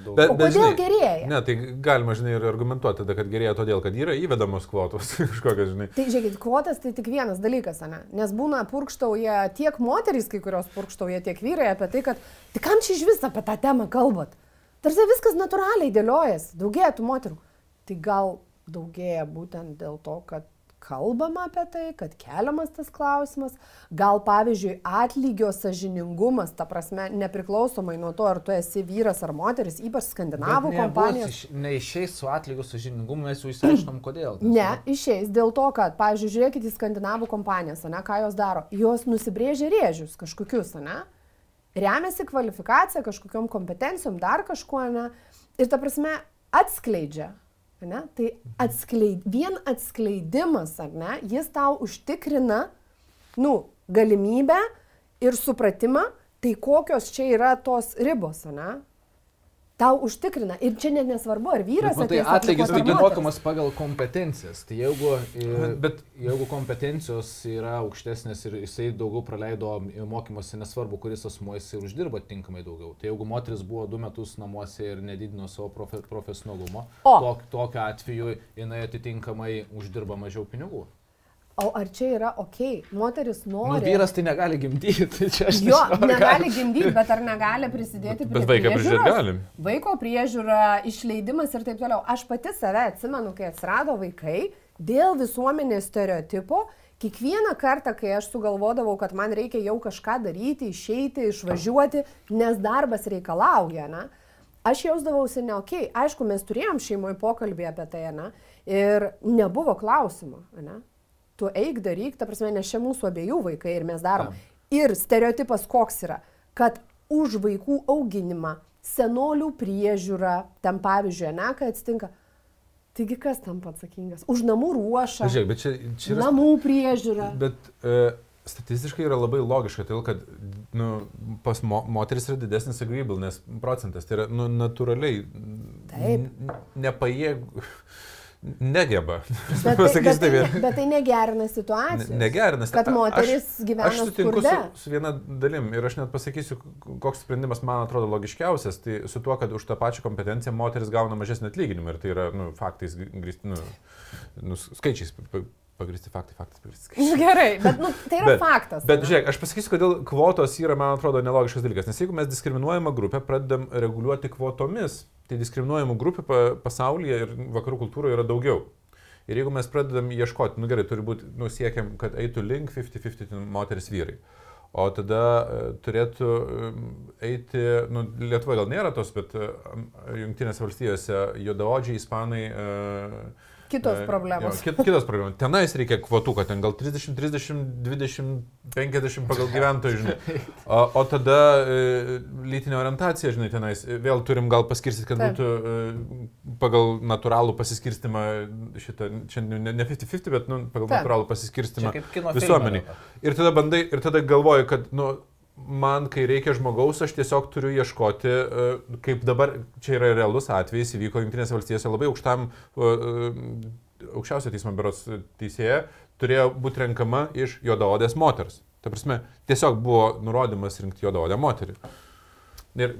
daug. Bet, o kodėl žinai, gerėja? Ne, tai galima, žinai, ir argumentuoti tada, kad gerėja todėl, kad yra įvedamos kvotos <laughs> kažkokios, žinai. Tai žiūrėkit, kvotas tai tik vienas dalykas, ne? Nes būna purkštauja tiek moterys, kai kurios purkštauja, tiek vyrai apie tai, kad tai kam čia iš vis apie tą temą kalbat? Tarsi viskas natūraliai dėliojasi, daugėja tų moterų. Tai gal daugėja būtent dėl to, kad kalbama apie tai, kad keliamas tas klausimas. Gal pavyzdžiui atlygio sažiningumas, ta prasme, nepriklausomai nuo to, ar tu esi vyras ar moteris, ypač skandinavų kompanijos. Iš, neišeis su atlygio sažiningumu, mes jau išsiaiškinom, <clears throat> kodėl. Ne, išeis dėl to, kad, pavyzdžiui, žiūrėkite į skandinavų kompanijas, ne, ką jos daro. Jos nusibrėžia rėžius kažkokius, ne? Remiasi kvalifikacija, kažkokiam kompetencijom, dar kažkuo, ne? Ir ta prasme, atskleidžia Ne? Tai atskleid, vien atskleidimas, ar ne, jis tau užtikrina, nu, galimybę ir supratimą, tai kokios čia yra tos ribos, ne? Tau užtikrina. Ir čia net nesvarbu, ar vyras. Bet, tai atlygis taigi mokamas pagal kompetencijas. Tai jeigu, <laughs> bet, jeigu kompetencijos yra aukštesnės ir jisai daugiau praleido mokymuose, nesvarbu, kuris asmuo jisai uždirba tinkamai daugiau. Tai jeigu moteris buvo du metus namuose ir nedidino savo profe, profesionalumo, tok, tokiu atveju jinai atitinkamai uždirba mažiau pinigų. O ar čia yra ok? Moteris nu, nori. Nu, vyras tai negali gimdyti. <laughs> Tai čia aš jo, nežinau, negali gimdyti, bet ar negali prisidėti prie... Bet vaiką prižiūrėti galim. Vaiko priežiūra, išleidimas ir taip toliau. Aš pati save atsimenu, kai atsirado vaikai, dėl visuomenės stereotipo, kiekvieną kartą, kai aš sugalvodavau, kad man reikia jau kažką daryti, išeiti, išvažiuoti, nes darbas reikalauja, na, aš jausdavausi ne ok. Aišku, mes turėjom šeimoje pokalbį apie tai, na, ir nebuvo klausimo, na tu eik daryk, ta prasme, nes čia mūsų abiejų vaikai ir mes darom. Tam. Ir stereotipas koks yra, kad už vaikų auginimą, senolių priežiūrą, tam pavyzdžiui, ne, kai atsitinka, taigi kas tam atsakingas? Už namų ruošą. Žiūrėk, bet čia, čia yra... Namų priežiūra. Bet e, statistiškai yra labai logiška, todėl kad nu, pas mo, moteris yra didesnis agreeableness procentas, tai yra nu, natūraliai nepajėgų negeba. Bet, tai, <laughs> bet, tai, bet tai negerina situacijos. Negerina. Kad moteris aš, gyvena. Aš sutinku su, su viena dalim ir aš net pasakysiu, koks sprendimas man atrodo logiškiausias. Tai su tuo, kad už tą pačią kompetenciją moteris gauna mažesnį atlyginimą ir tai yra nu, faktais grįsti, nu, nu, skaičiais pagristi faktai, faktas pagristi skaičiai. Nu, gerai, bet nu, tai yra bet, faktas. Bet žiūrėk, aš pasakysiu, kodėl kvotos yra, man atrodo, nelogiškas dalykas. Nes jeigu mes diskriminuojamą grupę pradedam reguliuoti kvotomis, tai diskriminuojamų grupių pasaulyje ir vakarų kultūroje yra daugiau. Ir jeigu mes pradedam ieškoti, nu gerai, turi būti, nu siekiam, kad eitų link 50-50 moteris vyrai. O tada uh, turėtų um, eiti, nu, Lietuvoje gal nėra tos, bet uh, Junktinėse valstijose juodaodžiai, ispanai, uh, Kitos problemos. Jo, kit, kitos problemos. Tenais reikia kvotų, kad ten gal 30, 30, 20, 50 pagal <laughs> gyventojų, žinai. O, o tada e, lytinė orientacija, žinai, tenais vėl turim gal paskirstyti, kad Taip. būtų e, pagal natūralų pasiskirstimą šitą, čia ne 50-50, bet nu, pagal Taip. natūralų pasiskirstimą visuomenį. Ir tada bandai, ir tada galvoji, kad, nu, man, kai reikia žmogaus, aš tiesiog turiu ieškoti, e, kaip dabar, čia yra realus atvejis, įvyko Junktinėse valstijose labai aukštam, e, e, aukščiausio teismo beros teisėje, turėjo būti renkama iš juodaodės moters. Ta prasme, tiesiog buvo nurodymas rinkti juodaodę moterį. Ir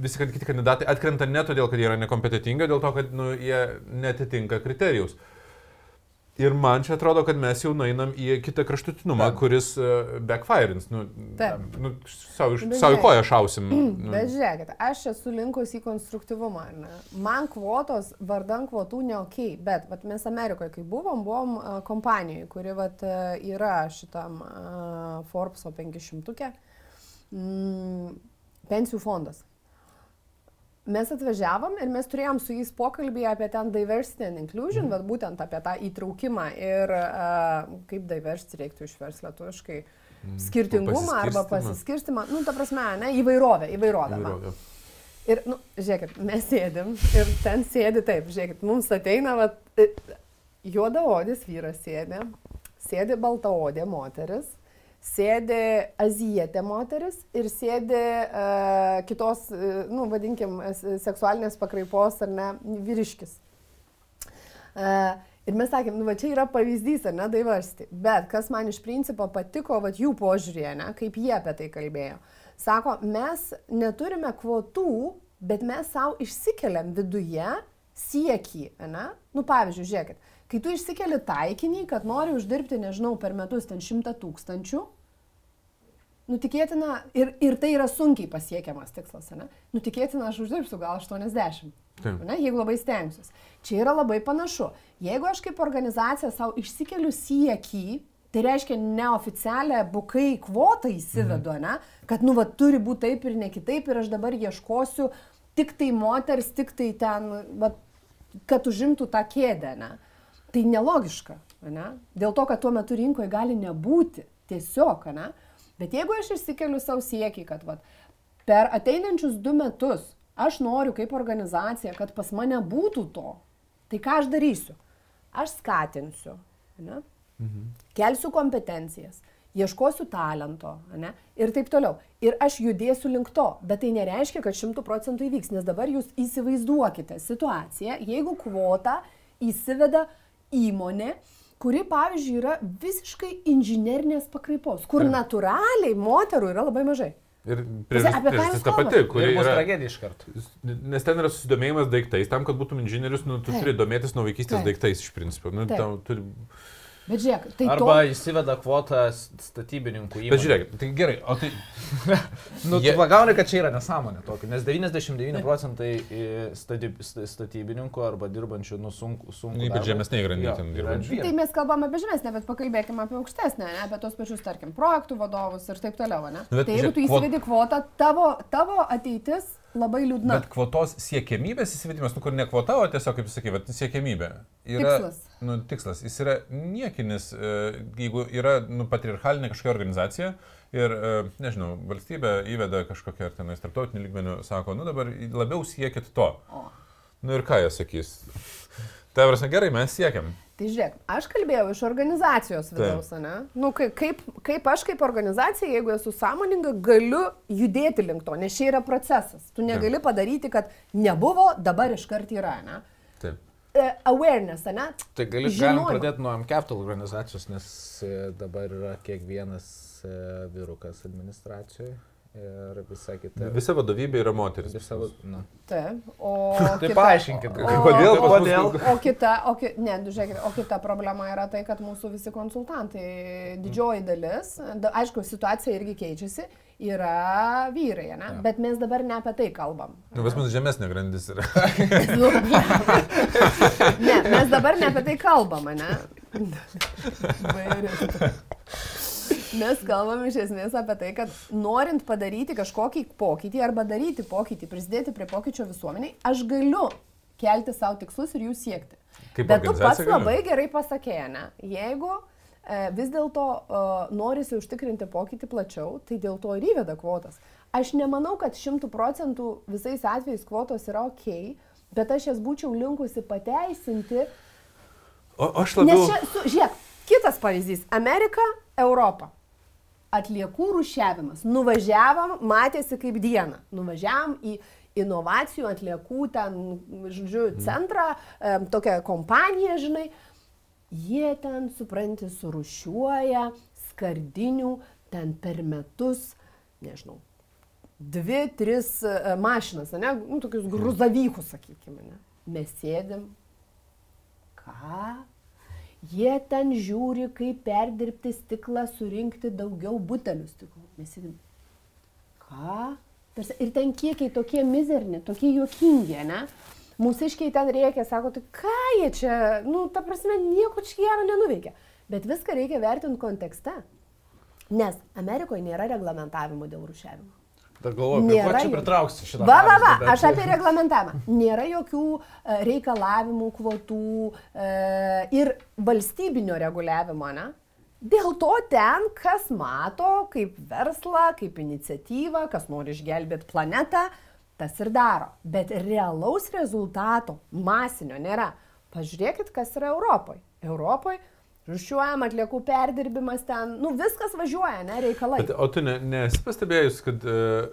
visi kiti kandidatai atkrenta ne todėl, kad jie yra nekompetitingi, dėl to, kad nu, jie netitinka kriterijus. Ir man čia atrodo, kad mes jau nueinam į kitą kraštutinumą, Taip. kuris uh, backfirins. Nu, Taip. nu, savo, savo koją šausim. <clears throat> Nu. Bet žiūrėkit, aš esu linkus į konstruktyvumą. Ne? Man kvotos vardan kvotų ne ok, bet vat, mes Amerikoje, kai buvom, buvom uh, kompanijoje, kuri vat, uh, yra šitam uh, Forbeso 500. Mm, pensijų fondas mes atvažiavom ir mes turėjom su jais pokalbį apie ten diversity and inclusion, mm. bet būtent apie tą įtraukimą ir uh, kaip diversity reiktų išversti lietuviškai. Mm. Skirtingumą arba pasiskirstimą, nu, ta prasme, ne, įvairovę, įvairovę. įvairovę. Ir, nu, žiūrėkit, mes sėdim ir ten sėdi taip, žiūrėkit, mums ateina, va, juodaodis vyras sėdi, sėdi baltaodė moteris, sėdi azijietė moteris ir sėdi uh, kitos, uh, nu, vadinkim, seksualinės pakraipos ar ne, vyriškis. Uh, ir mes sakėm, nu, va čia yra pavyzdys, ar ne, daivarsti. Bet kas man iš principo patiko, va jų požiūrėje, ne, kaip jie apie tai kalbėjo. Sako, mes neturime kvotų, bet mes savo išsikeliam viduje siekį, ne? Nu, pavyzdžiui, žiūrėkit, kai tu išsikeli taikinį, kad nori uždirbti, nežinau, per metus ten šimtą tūkstančių, nutikėtina, ir, ir tai yra sunkiai pasiekiamas tikslas, ne? Nutikėtina, aš uždirbsiu gal 80, ne, jeigu labai stengsiuosi. Čia yra labai panašu. Jeigu aš kaip organizacija savo išsikeliu siekį, tai reiškia neoficialią bukai kvotą įsivedu, mhm. ne? Kad, nu, va, turi būti taip ir ne kitaip ir aš dabar ieškosiu tik tai moters, tik tai ten, va, kad užimtų tą kėdę, ne? Tai nelogiška, ne? Dėl to, kad tuo metu rinkoje gali nebūti. Tiesiog, ne? Bet jeigu aš išsikeliu savo siekį, kad vat, per ateinančius du metus aš noriu kaip organizacija, kad pas mane būtų to, tai ką aš darysiu? Aš skatinsiu, ne? mhm. kelsiu kompetencijas, ieškosiu talento ne? ir taip toliau. Ir aš judėsiu link to, bet tai nereiškia, kad šimtų procentų įvyks, nes dabar jūs įsivaizduokite situaciją, jeigu kvota įsiveda įmonė, kuri, pavyzdžiui, yra visiškai inžinerinės pakraipos, kur ja. natūraliai moterų yra labai mažai. Ir priežastis ta pati, kuri yra tragedija iš karto. Nes ten yra susidomėjimas daiktais, tam, kad būtum inžinierius, nu, tu Taip. turi domėtis nuo vaikystės Taip. daiktais iš principo. Nu, tau, turi Bet žiūrėk, tai Arba to... įsiveda kvotą statybininkų įmonė. Bet žiūrėk, tai gerai, o tai... <laughs> nu, tu pagauni, kad čia yra nesąmonė tokia, nes 99 procentai statyb, statybininkų arba dirbančių nu sunku. sunku Ypač žemesnė grandinė dirbančių. Tai mes kalbame apie žemesnę, bet pakalbėkime apie aukštesnę, ne, apie tos pačius, tarkim, projektų vadovus ir taip toliau, ne? Bet, tai jeigu tu įsivedi kvotą, tavo, tavo ateitis labai liūdna. Bet kvotos siekiamybės įsivedimas, nu kur ne kvota, o tiesiog, kaip sakai, siekiamybė. Yra, tikslas. Nu, tikslas. Jis yra niekinis, e, jeigu yra nu, patriarchalinė kažkokia organizacija ir, e, nežinau, valstybė įveda kažkokią ar tenais tarptautinį lygmenį, sako, nu dabar labiau siekit to. O. Nu ir ką jie sakys? Tai prasme, gerai, mes siekiam. Tai žiūrėk, aš kalbėjau iš organizacijos vidaus, ne? Nu, kaip, kaip aš kaip organizacija, jeigu esu sąmoninga, galiu judėti link to, nes čia yra procesas. Tu negali padaryti, kad nebuvo, dabar iškart yra, ne? Taip. Uh, awareness, ne? Tai gali galim pradėti nuo M-Capital organizacijos, nes e, dabar yra kiekvienas e, vyrukas administracijoje ir visa kita. Visa vadovybė yra moteris. Visa, na. Taip, o... <laughs> tai paaiškinkit, <laughs> kodėl, kodėl. O kita, o, ki, ne, žiūrėkit, o kita problema yra tai, kad mūsų visi konsultantai, didžioji dalis, da, aišku, situacija irgi keičiasi, yra vyrai, ne? Ja. Bet mes dabar ne apie tai kalbam. Nu, pas mus žemesnė grandis yra. nu, <laughs> ne, mes dabar ne apie tai kalbam, ne? Mes kalbam iš esmės apie tai, kad norint padaryti kažkokį pokytį arba daryti pokytį, prisidėti prie pokyčio visuomeniai, aš galiu kelti savo tikslus ir jų siekti. Kaip Bet tu pats galiu. labai gerai pasakė, ne? Jeigu e, vis dėlto e, norisi užtikrinti pokytį plačiau, tai dėl to ir įveda kvotas. Aš nemanau, kad šimtų procentų visais atvejais kvotos yra ok, bet aš jas būčiau linkusi pateisinti. O aš labiau. Nes čia, su, žiūrėk, kitas pavyzdys - Amerika, Europa atliekų rušiavimas. Nuvažiavam, matėsi kaip diena. Nuvažiavam į inovacijų atliekų ten, žodžiu, mhm. centrą, tokią kompaniją, žinai. Jie ten, supranti, surušiuoja skardinių ten per metus, nežinau, dvi, tris e, mašinas, ne, nu, tokius mhm. gruzavykus, sakykime, ne. Mes sėdim. Ką? Jie ten žiūri, kaip perdirbti stiklą, surinkti daugiau butelių stiklų. Mes sėdim. Ką? Tarsi- Ir ten kiekiai tokie mizerni, tokie juokingi, ne? Mūsiškiai ten reikia, sako, tai ką jie čia, nu, ta prasme, nieko čia gero nenuveikia. Bet viską reikia vertinti kontekste. Nes Amerikoje nėra reglamentavimo dėl rušiavimo. Dar galvoju, apie ką čia jų. pritrauksi šitą. Va, va, va, bet- aš apie reglamentavimą. Nėra jokių e, reikalavimų, kvotų e, ir valstybinio reguliavimo, ne? Dėl to ten, kas mato kaip verslą, kaip iniciatyvą, kas nori išgelbėti planetą, tas ir daro. Bet realaus rezultato masinio nėra. Pažiūrėkit, kas yra Europoje. Europoje rušiuojam atliekų perdirbimas ten, nu viskas važiuoja, ne, reikalai. Bet, o tu ne- nesi pastebėjus, kad uh,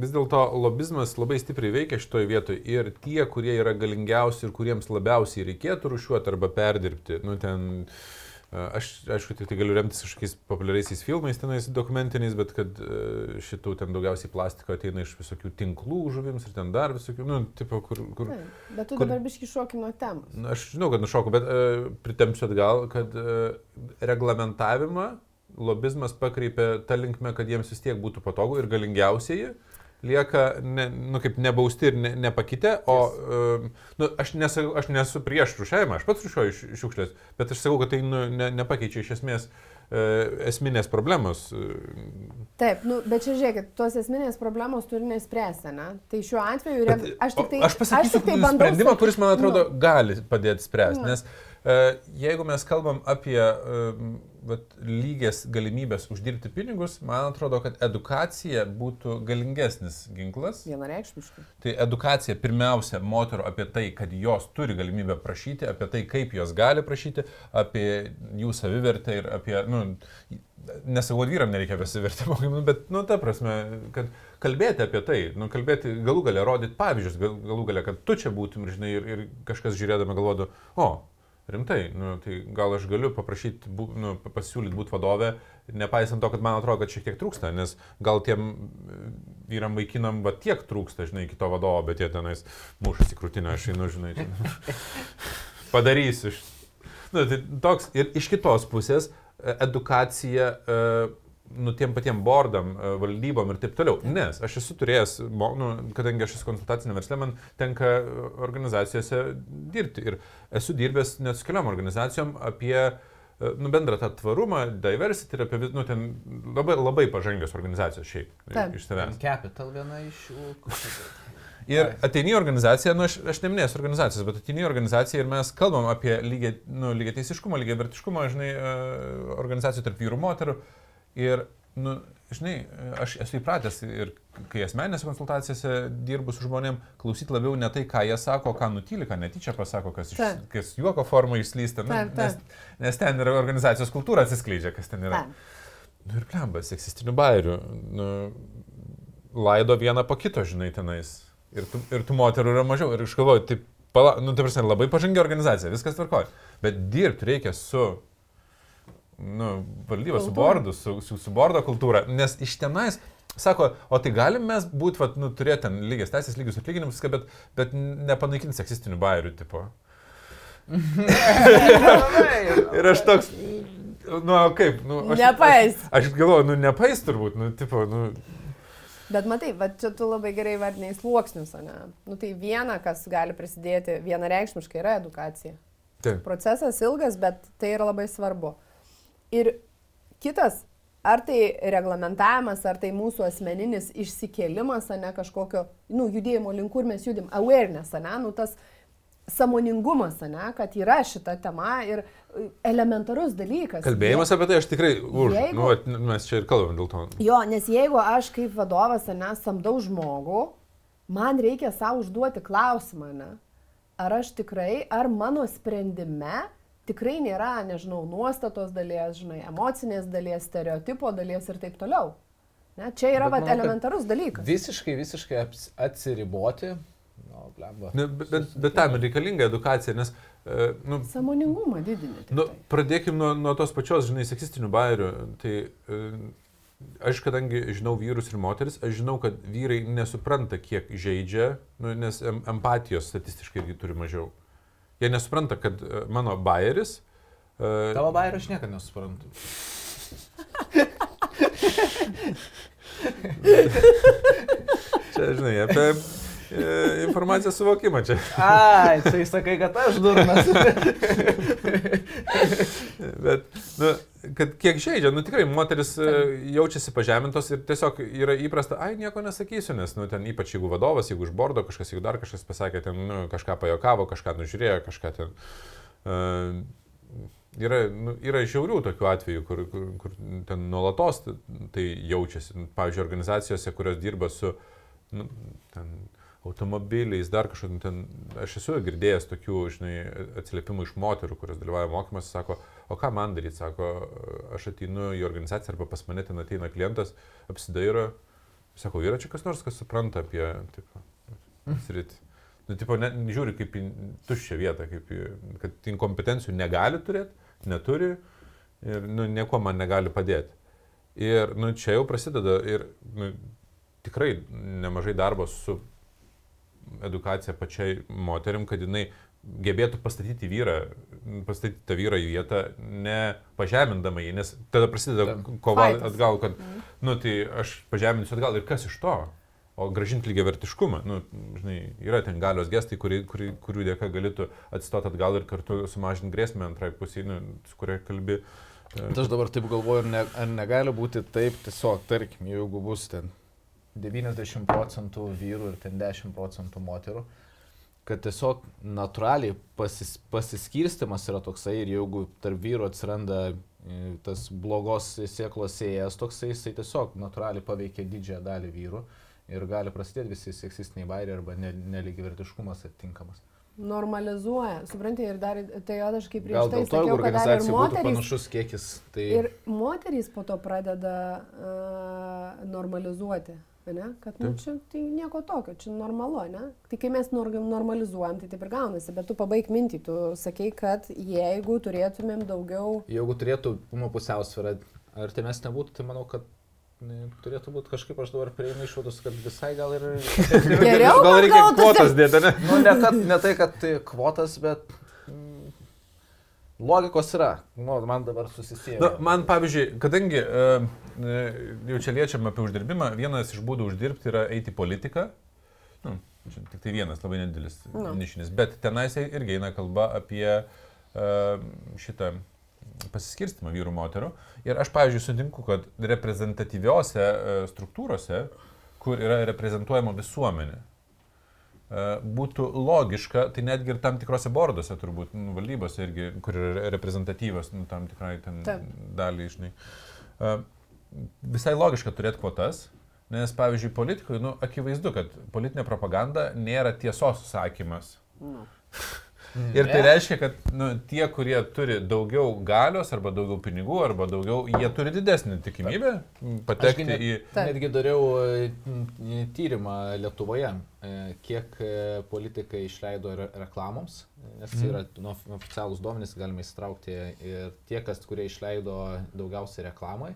vis dėlto lobizmas labai stipriai veikia šitoje vietoje ir tie, kurie yra galingiausi ir kuriems labiausiai reikėtų rušiuoti arba perdirbti, nu ten, uh, aš aišku, tik tai galiu remtis kažkokiais populiariaisiais filmais, tenais dokumentiniais, bet kad uh, šitų ten daugiausiai plastiko ateina iš visokių tinklų žuvims ir ten dar visokių, nu, tipo, kur... kur Taip, Bet tu kur- dabar biški šoki nuo temos. Na, aš žinau, kad nušoku, bet uh, pritempsiu atgal, kad uh, reglamentavimą lobizmas pakreipia tą linkmę, kad jiems vis tiek būtų patogu ir galingiausiai lieka, ne, nu, kaip nebausti ir ne, nepakitę, o uh, nu, aš, nesu, aš nesu prieš rušiavimą, aš pats rušiuoju šiukšlės, bet aš sakau, kad tai nu, ne, nepakeičia iš esmės uh, esminės problemos. Uh, Taip, nu, bet čia žiūrėkit, tos esminės problemos turi nespręsti, ne? Tai šiuo atveju, reg... aš tik tai, aš pasakysiu tik tai sprendimą, sakyt- kuris, man atrodo, nu, gali padėti spręsti. Nu. Nes jeigu mes kalbam apie uh, vat, lygias galimybės uždirbti pinigus, man atrodo, kad edukacija būtų galingesnis ginklas. Vienareikšmiškai. Tai edukacija pirmiausia moterų apie tai, kad jos turi galimybę prašyti, apie tai, kaip jos gali prašyti, apie jų savivertę ir apie, nu, nesakau, vyram nereikia apie savivertę mokymų, bet, nu, ta prasme, kad kalbėti apie tai, nu, kalbėti, galų galę rodyti pavyzdžius, gal, galų galę, kad tu čia būtum, žinai, ir, ir kažkas žiūrėdama galvodu, o, rimtai, nu, tai gal aš galiu paprašyti, bu, nu, pasiūlyti būti vadovė, nepaisant to, kad man atrodo, kad šiek tiek trūksta, nes gal tiem e, vyram vaikinam va tiek trūksta, žinai, kito vadovo, bet jie tenais mušasi krūtinę, aš einu, žinai, ten. <laughs> padarysiu. Nu, tai toks ir iš kitos pusės e, edukacija e, nu, tiem patiem bordam, e, valdybom ir taip toliau. Nes aš esu turėjęs, nu, kadangi aš esu konsultacinė verslė, man tenka e, organizacijose dirbti. Ir esu dirbęs net su keliom organizacijom apie e, nu, bendrą tą tvarumą, diversity ir apie, nu, ten labai, labai pažangios organizacijos šiaip Taip. iš savęs. Capital viena iš jų. <laughs> Ir ateini į organizaciją, nu aš, aš neminėsiu organizacijos, bet ateini į organizaciją ir mes kalbam apie lygiai, nu, lygiai teisiškumą, lygiai vertiškumą, žinai, organizacijų tarp vyrų ir moterų. Ir, nu, žinai, aš esu įpratęs ir kai asmenėse konsultacijose dirbu su žmonėm, klausyti labiau ne tai, ką jie sako, ką nutyli, ką netyčia pasako, kas, iš, Taip. kas juoko formą išslysta, nu, Taip, nes, taip. nes ten yra organizacijos kultūra atsiskleidžia, kas ten yra. Taip. Nu ir plemba, seksistinių bairių. Nu, laido vieną po kito, žinai, tenais. Ir tų, ir tų moterų yra mažiau. Ir aš galvoju, tai, pala, nu, tai prasme, labai pažangi organizacija, viskas tvarkoja. Bet dirbti reikia su, nu, valdyba, su bordu, su, su, su bordo kultūra. Nes iš tenais, sako, o tai galim mes būti, vat, nu, turėti ten lygias teisės, lygius atlyginimus, viską, bet, bet nepanaikinti seksistinių bairių, tipo. <laughs> Ir aš toks, nu, kaip, nu, aš, Nepais. Aš, aš galvoju, nu, nepais turbūt, nu, tipo, nu, Bet matai, va čia tu labai gerai vardiniai sluoksnius, ne? Nu tai viena, kas gali prisidėti vienareikšmiškai, yra edukacija. taip. Procesas ilgas, bet tai yra labai svarbu. Ir kitas, ar tai reglamentavimas, ar tai mūsų asmeninis išsikėlimas, ne kažkokio, nu, judėjimo link, kur mes judim, awareness, ar ne, nu, tas samoningumas, ne, kad yra šita tema ir e, elementarus dalykas. Kalbėjimas apie tai aš tikrai už. Jeigu- Nu, mes čia ir kalbam dėl to. Jo, nes jeigu aš kaip vadovas, ne, samdau žmogų, man reikia savo užduoti klausimą, ne? Ar aš tikrai, ar mano sprendime tikrai nėra, nežinau, nuostatos dalies, žinai, emocinės dalies, stereotipo dalies ir taip toliau. Ne? Čia yra Bet vat, manau, elementarus dalykas. Visiškai, visiškai atsiriboti. Nu, blemba. Ne, bet, bet, bet tam reikalinga edukacija, nes, e, nu, Samoningumą didinti. nu, tai. pradėkim nuo, nuo tos pačios, žinai, seksistinių bairių. Tai e, aš, kadangi žinau vyrus ir moteris, aš žinau, kad vyrai nesupranta, kiek žaidžia, nu, nes em, empatijos statistiškai irgi turi mažiau. Jie nesupranta, kad e, mano bairis Uh, Tavo bairį aš niekada nesuprantu. <laughs> čia, žinai, apie e, informacijos suvokimą čia. Ai, tai sakai, kad aš durnas. Bet, nu, kad kiek žaidžia, nu tikrai moteris e, jaučiasi pažemintos ir tiesiog yra įprasta, ai nieko nesakysiu, nes, nu, ten ypač jeigu vadovas, jeigu iš bordo kažkas, jeigu dar kažkas pasakė, ten, nu, kažką pajokavo, kažką nužiūrėjo, kažką ten. Uh, Yra, nu, yra žiaurių tokių atvejų, kur, kur, kur ten nuolatos tai jaučiasi. Pavyzdžiui, organizacijose, kurios dirba su nu, ten, automobiliais, dar kažkokiu, ten, aš esu girdėjęs tokių, žinai, atsiliepimų iš moterų, kurios dalyvauja mokymuose, sako, o ką man daryti, sako, aš ateinu į organizaciją arba pas mane ten ateina klientas, apsidairo, sako, yra čia kas nors, kas supranta apie, tipo, sritį. Nu, tipo, ne, žiūri kaip į tuščią vietą, kaip į, kad inkompetencijų negali turėti, neturi ir nu, nieko man negali padėti. Ir nu, čia jau prasideda ir nu, tikrai nemažai darbo su edukacija pačiai moterim, kad jinai gebėtų pastatyti vyrą, pastatyti tą vyrą į vietą, ne pažemindama jį, nes tada prasideda kova atgal, kad, mhm. nu tai aš pažeminsiu atgal ir kas iš to? o gražinti lygiai vertiškumą. Nu, žinai, yra ten galios gestai, kuri, kuri, kurių dėka galėtų atsistoti atgal ir kartu sumažinti grėsmę antrai pusiai, nu, su kuria kalbi. Aš dabar taip galvoju, ar, ne, ar negali būti taip tiesiog, tarkim, jeigu bus ten 90 procentų vyrų ir ten 10 procentų moterų, kad tiesiog natūraliai pasis, pasiskirstimas yra toksai ir jeigu tarp vyrų atsiranda e, tas blogos sėklos sėjas toksai, jisai tiesiog natūraliai paveikia didžiąją dalį vyrų ir gali prasidėti visi seksistiniai bairiai arba nelygivertiškumas atitinkamas. Normalizuoja, suprantate, ir dar tai aš kaip prieš Gal tai sakiau, kad dar ir moterys. Panašus kiekis. Tai... Ir moterys po to pradeda uh, normalizuoti. Ne? Kad nu, čia tai nieko tokio, čia normalu, ne? Tai kai mes normalizuojam, tai taip ir gaunasi, bet tu pabaig mintį, tu sakei, kad jeigu turėtumėm daugiau... Jeigu turėtų pusiausvyrą, ar tai mes nebūtų, tai manau, kad Turėtų būti kažkaip aš dabar prieinu išvados, kad visai gal ir... Geriau. <laughs> gal reikia kvotas dėti, ne? Nu, ne, kad, ne tai, kad tai kvotas, bet logikos yra. Nu, man dabar susisieja. Na, man pavyzdžiui, kadangi uh, jau čia liečiam apie uždirbimą, vienas iš būdų uždirbti yra eiti į politiką. Nu, čia tik tai vienas labai nedidelis no. nišinis, bet tenais irgi eina kalba apie uh, šitą pasiskirstimą vyrų moterų. Ir aš, pavyzdžiui, sutinku, kad reprezentatyviose e, struktūrose, kur yra reprezentuojama visuomenė, e, būtų logiška, tai netgi ir tam tikrose borduose, turbūt, nu, valdybose irgi, kur yra reprezentatyvios, nu, tam tikrai ten Taip. dalį, žinai. E, visai logiška turėti kvotas, nes, pavyzdžiui, politikoje, nu, akivaizdu, kad politinė propaganda nėra tiesos sakymas. No. <laughs> Mm. Ir tai reiškia, kad nu, tie, kurie turi daugiau galios arba daugiau pinigų arba daugiau, jie turi didesnį tikimybę patekti net, į... Netgi dariau e, tyrimą Lietuvoje, e, kiek e, politikai išleido reklamoms, nes mm. yra nu, oficialūs duomenys, galime įsitraukti ir tie, kas, kurie išleido daugiausiai reklamai,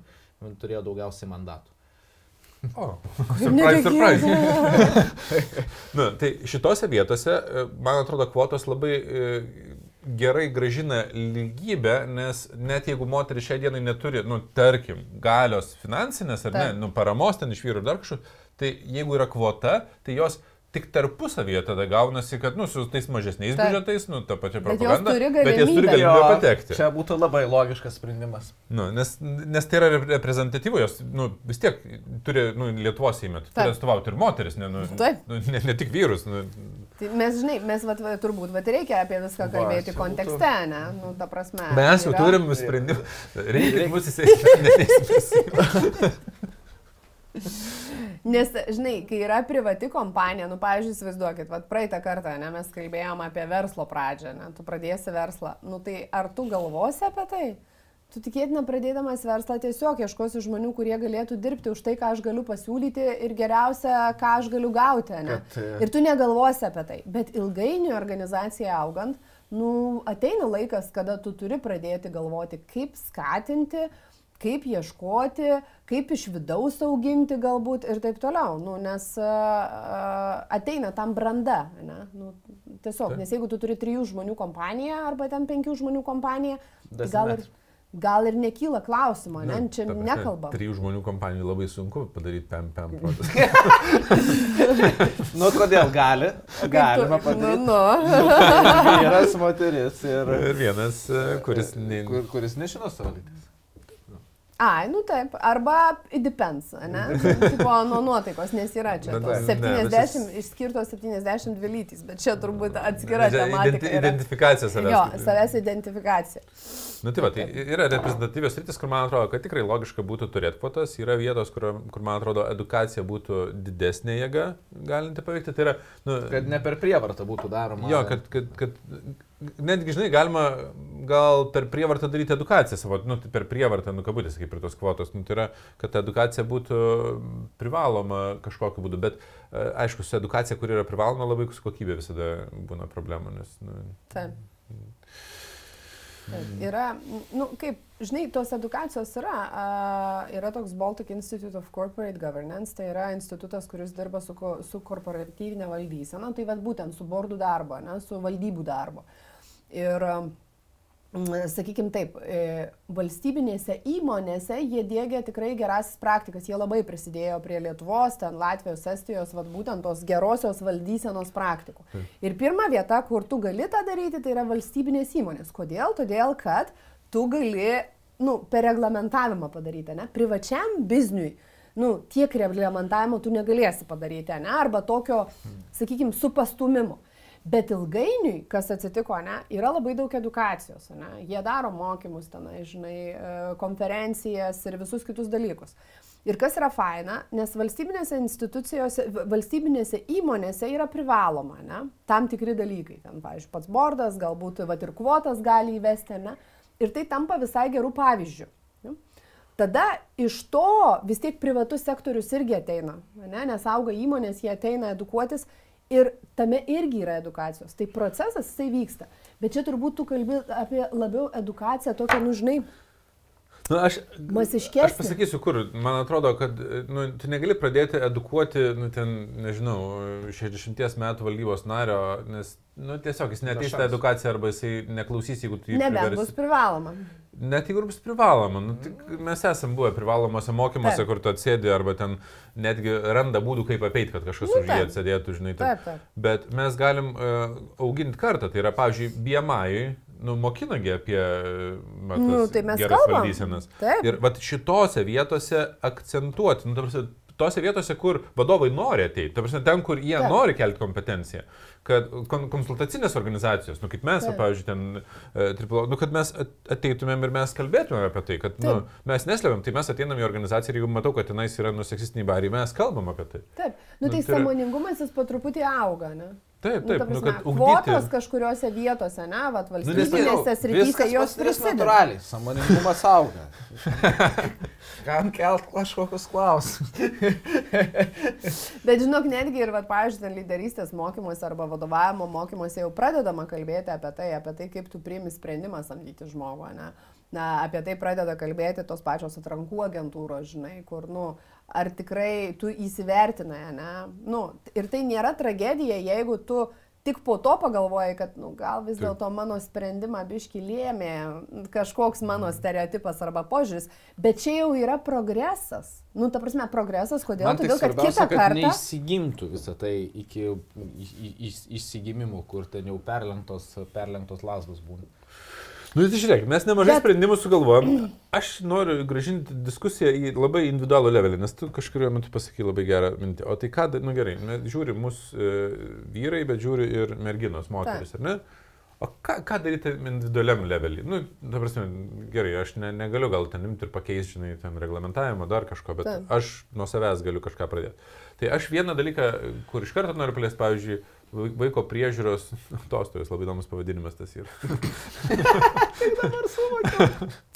turėjo daugiausiai mandatų. O, surprise, surprise. <laughs> Na, tai šitose vietose, e, man atrodo, kvotos labai e, gerai gražina lygybę, nes net jeigu moteris šią dieną neturi, nu, tarkim, galios finansinės ar ne, nu, paramos ten iš vyrų ir dar kažkur, tai jeigu yra kvota, tai jos tik tarpusavyje tada gaunasi, kad, nu, su tais mažesniais Ta. biudžetais, nu, ta pačia propaganda, bet, bet jie turi galimybę patekti. Čia būtų labai logiškas sprendimas. Nu, nes, nes tai yra reprezentatyvu, jos, nu, vis tiek turi, nu, Lietuvos įmet, turi atstovauti ir moteris, ne, nu, nu, ne, ne tik vyrus. Nu. Tai mes, žinai, mes vat, turbūt vat, reikia apie viską kalbėti Va, kontekste, ne? Nu, ta prasme. Mes jau yra... turim sprendimą. Reikia mus įsitikinti. <laughs> Nes, žinai, kai yra privati kompanija, nu, pavyzdžiui, įsivaizduokit, vat, praeitą kartą, ne, mes kalbėjom apie verslo pradžią, ne, tu pradėsi verslą, nu, tai ar tu galvosi apie tai? Tu tikėtina pradėdamas verslą tiesiog ieškosi žmonių, kurie galėtų dirbti už tai, ką aš galiu pasiūlyti ir geriausia, ką aš galiu gauti. Ne? Kad, e, ir tu negalvosi apie tai. Bet ilgainiui organizacijai augant, nu, ateina laikas, kada tu turi pradėti galvoti, kaip skatinti uh, kaip ieškoti, kaip iš vidaus auginti galbūt ir taip toliau, nu, nes uh, ateina tam branda, ne? Nu, Tiesiog, nes jeigu tu turi trijų žmonių kompaniją arba ten penkių žmonių kompaniją, tai gal ir, gal ir nekyla klausimo, ne? Nu, Čia nekalbam. Trijų žmonių kompanijų labai sunku padaryti PEM PEM <laughs> produktą. Nu, kodėl gali? Galima Nu, padaryti. nu. Vyras, moteris ir... Ir vienas, e, kuris... Ne... Kur, kuris nežino savo lyties. Ai, nu taip, arba depends, ne? <laughs> Tipo, nuo nuotaikos, nes yra čia Bet tos ne, ne, 70, išskirtos 72 lytys, bet čia turbūt atskira Identi- tematika. yra. Identifikacija savęs. Jo, savęs identifikacija. Nu tai va, tai yra reprezentatyvios rytis, kur man atrodo, kad tikrai logiška būtų turėti kvotas, yra vietos, kur, kur man atrodo edukacija būtų didesnė jėga galinti paveikti. Tai yra, nu, Kad ne per prievartą būtų daroma. Jo, kad, kad, kad netgi, žinai, galima gal per prievartą daryti edukaciją savo, nu, tai per prievartą, nu, kabutėse, kaip ir tos kvotos, nu, tai yra, kad ta edukacija būtų privaloma kažkokiu būdu, bet e, aišku, su edukacija, kur yra privaloma, labai su kokybė visada būna problemų, nes, nu, Taip. Taip. Yra, nu, kaip, žinai, tos edukacijos yra. A, yra toks Baltic Institute of Corporate Governance, tai yra institutas, kuris dirba su, ko- su korporatyvinė valdysena, tai vad būtent su bordų darbo, ne, su valdybų darbo. Ir, sakykime taip, e, valstybinėse įmonėse jie dėgia tikrai gerasis praktikas, jie labai prisidėjo prie Lietuvos, ten Latvijos, Estijos, vad būtent tos gerosios valdysenos praktikų. Ir pirma vieta, kur tu gali tą daryti, tai yra valstybinės įmonės. Kodėl? Todėl, kad tu gali, nu, per reglamentavimą padaryti, ne? Privačiam bizniui, nu, tiek reglamentavimo tu negalėsi padaryti, ne? Arba tokio, sakykime, supastumimo. Bet ilgainiui, kas atsitiko, ne, yra labai daug edukacijos, ne, jie daro mokymus tenai, žinai, e, konferencijas ir visus kitus dalykus. Ir kas yra faina, nes valstybinėse institucijose, valstybinėse įmonėse yra privaloma, ne, tam tikri dalykai. Ten, pavyzdžiui, pats bordas, galbūt vat, ir kvotas gali įvesti, ne, ir tai tampa visai gerų pavyzdžių. Ne? Tada iš to vis tiek privatus sektorius irgi ateina, ne? nes auga įmonės, jie ateina edukuotis ir tame irgi yra edukacijos. Tai procesas jisai vyksta. Bet čia turbūt tu kalbi apie labiau edukaciją, tokią, nu žinai, Nu, aš, Masiškesnė. aš pasakysiu, kur. Man atrodo, kad nu, tu negali pradėti edukuoti, nu, ten, nežinau, 60 metų valdybos nario, nes nu, tiesiog jis neteis tą edukaciją arba jisai neklausys, jeigu tu jį nebent bus privaloma. Net jeigu bus privaloma, nu, tik mes esame buvę privalomose mokymuose, Taip. kur tu atsėdi arba ten netgi randa būdų, kaip apeiti, kad kažkas Nu, už jį taip. atsėdėtų, žinai. ten. Taip, taip. Bet mes galim uh, auginti kartą, tai yra, pavyzdžiui, BMI, nu, mokinagi apie va, Nu, tai geras kalbam. valdysenas. Taip. Ir va šitose vietose akcentuoti, nu, ta prasme, tose vietose, kur vadovai nori ateiti, ta prasme, ten, kur jie Taip. nori kelti kompetenciją, kad kon konsultacinės organizacijos, nu, kaip mes, Taip. pavyzdžiui, ten, e, triplo, nu, kad mes at- ateitumėm ir mes kalbėtumėm apie tai, kad nu, Taip. mes neslėpiam, tai mes ateinam į organizaciją ir jeigu matau, kad tenais yra nuseksistiniai bariai, mes kalbam apie tai. Taip. Nu, Nu, tai tai samoningumas jis po truputį auga, ne? Taip, Nu, taip, ta nu, prasme, kad kvotos ugdyti. kažkuriuose vietose, ne, vat, nes valstybinėse tai- srityse jos prisideda. prisideda. Natūraliai, samoningumas auga. <laughs> Kam kelt kažkokius klausimus? <laughs> Bet žinok, netgi ir, vat, pavyzdžiui, lyderystės mokymuose arba vadovavimo mokymuose jau pradedama kalbėti apie tai, apie tai, kaip tu priimi sprendimą samdyti žmogų, ne? Na, apie tai pradeda kalbėti tos pačios atrankų agentūros, žinai, kur, nu, ar tikrai tu įsivertinai, ne? Nu, ir tai nėra tragedija, jeigu tu tik po to pagalvoji, kad, nu, gal vis dėlto mano sprendimą biški lėmė kažkoks mano stereotipas arba požiūris, bet čia jau yra progresas. Nu, ta prasme, progresas, kodėl? Man tik Todėl, kad kitą kad kartą... neįsigimtų visą tai iki į- į- į- įsigimimų, kur ten jau perlenktos, perlenktos lasdos būna. Nu, tai žiūrėk, mes nemažai Bet- sprendimų sugalvojom. Aš noriu gražinti diskusiją į labai individualų levelį, nes tu kažkurio metu pasakai labai gerą mintį. O tai ką, nu gerai, žiūri mūsų e, vyrai, bet žiūri ir merginos, moteris, ar ne? O ką, ką daryti individualiam levelį? Nu, ta prasme, gerai, aš ne, negaliu gal ten imti ir pakeisti, žinai, ten reglamentavimą, dar kažko, bet. Taip. aš nuo savęs galiu kažką pradėti. Tai aš vieną dalyką, kur iš karto noriu plėsti, pavyzdžiui, vaiko priežiūros atostogos, labai įdomus pavadinimas tas yra. <laughs>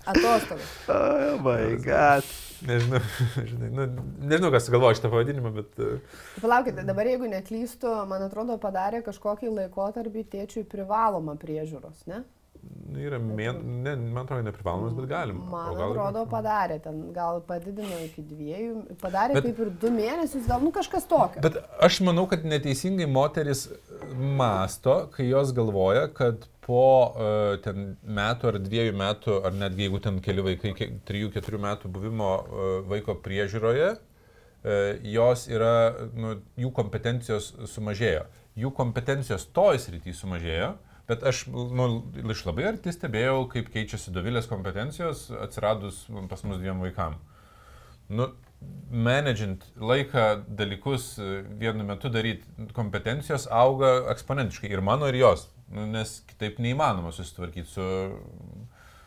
Atostogos. <laughs> Oh my god. Nežinau, <laughs> žinai, nu, nežinau, kas sugalvojo šitą pavadinimą, bet... e, Palaukite, dabar jeigu neklystu, man atrodo, padarė kažkokį laikotarpį tėčiui privalomą priežiūros, ne? Nu, yra, mėn, ne, man atrodo, neprivalomas, bet galima. Man gal atrodo, padarė ten, gal padidino iki dviejų, padarė bet, kaip ir du mėnesius, gal nu kažkas tokio. Bet aš manau, kad neteisingai moteris masto, kai jos galvoja, kad po uh, ten metų ar dviejų metų, ar netgi jeigu ten keli vaikai, trijų, keturių metų buvimo uh, vaiko priežiūroje, uh, jos yra, nu, jų kompetencijos sumažėjo. Jų kompetencijos toj srity sumažėjo, uh, Bet aš nu, iš labai arti stebėjau, kaip keičiasi Dovilės kompetencijos atsiradus pas mus dviem vaikam. Nu, managint laiką, dalykus vienu metu daryti, kompetencijos auga eksponentiškai ir mano, ir jos, nu, nes kitaip neįmanoma susitvarkyti su,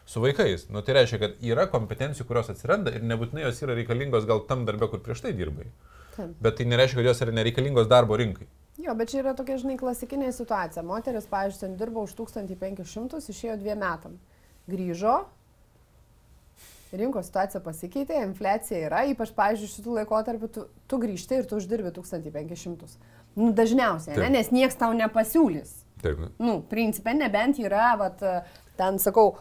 su vaikais. Nu, tai reiškia, kad yra kompetencijų, kurios atsiranda ir nebūtinai jos yra reikalingos gal tam darbė, kur prieš tai dirbai. Taip. Bet tai nereiškia, kad jos yra nereikalingos darbo rinkai. Jo, bet čia yra tokia, žinai, klasikinė situacija. Moteris, pavyzdžiui, ten dirbo už 1500, išėjo dviem metam. Grįžo, rinkos situacija pasikeitė, infliacija yra, ypač, pavyzdžiui, šitų laikotarpių tu, tu grįžti ir tu uždirbi 1500. Nu, dažniausiai, ne, nes niekas tau nepasiūlys. Taip. Ne. Nu, principė, nebent yra, vat, ten, sakau,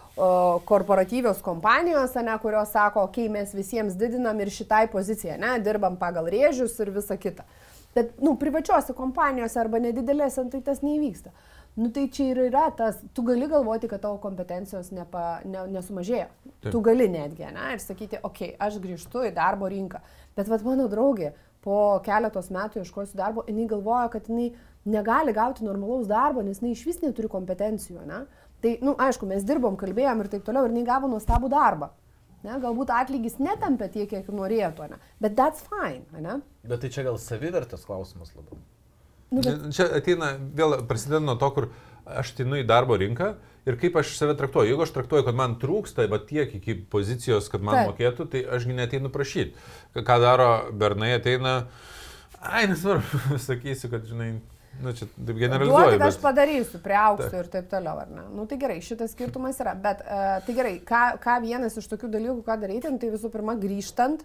korporatyvios kompanijos, ne, kurios sako, okei, okay, mes visiems didinam ir šitai pozicijai, ne, dirbam pagal rėžius ir visa kita. Bet, nu, privačiose kompanijose arba nedidelėse, tai tas neįvyksta. Nu, tai čia ir yra tas, tu gali galvoti, kad tavo kompetencijos nepa, ne, nesumažėjo. Taip. Tu gali netgi, ne, ir sakyti, okei, okay, aš grįžtu į darbo rinką. Bet vad mano draugė, po keletos metų ieškosiu darbo, jinai galvoja, kad jinai negali gauti normalaus darbo, nes jinai iš vis neturi kompetencijų, ne. Tai, na, nu, aišku, mes dirbom, kalbėjom ir taip toliau, ir jinai gavo nuostabų darbą. Ne, galbūt atlygis netampia tiek, kiek norėtų, ne? bet that's fine. Ne? Bet tai čia gal savivertės klausimas labiau. Nu, bet... Čia ateina, vėl prasideda nuo to, kur aš atinu į darbo rinką ir kaip aš save traktuoju. Jeigu aš traktuoju, kad man trūksta, bet tiek iki pozicijos, kad man Taip. mokėtų, tai ašgi neteinu prašyti. Ką daro bernai, ateina, ai, nesvarbu, <laughs> sakysiu, kad, žinai, Nu, čia taip generalizuoju. Duokit, bet... aš padarysiu, priauksiu ta. ir taip toliau, ar ne? Nu, tai gerai, šitas skirtumas yra. Bet uh, tai gerai, ką, ką vienas iš tokių dalykų, ką daryti, nu, tai visų pirma, grįžtant,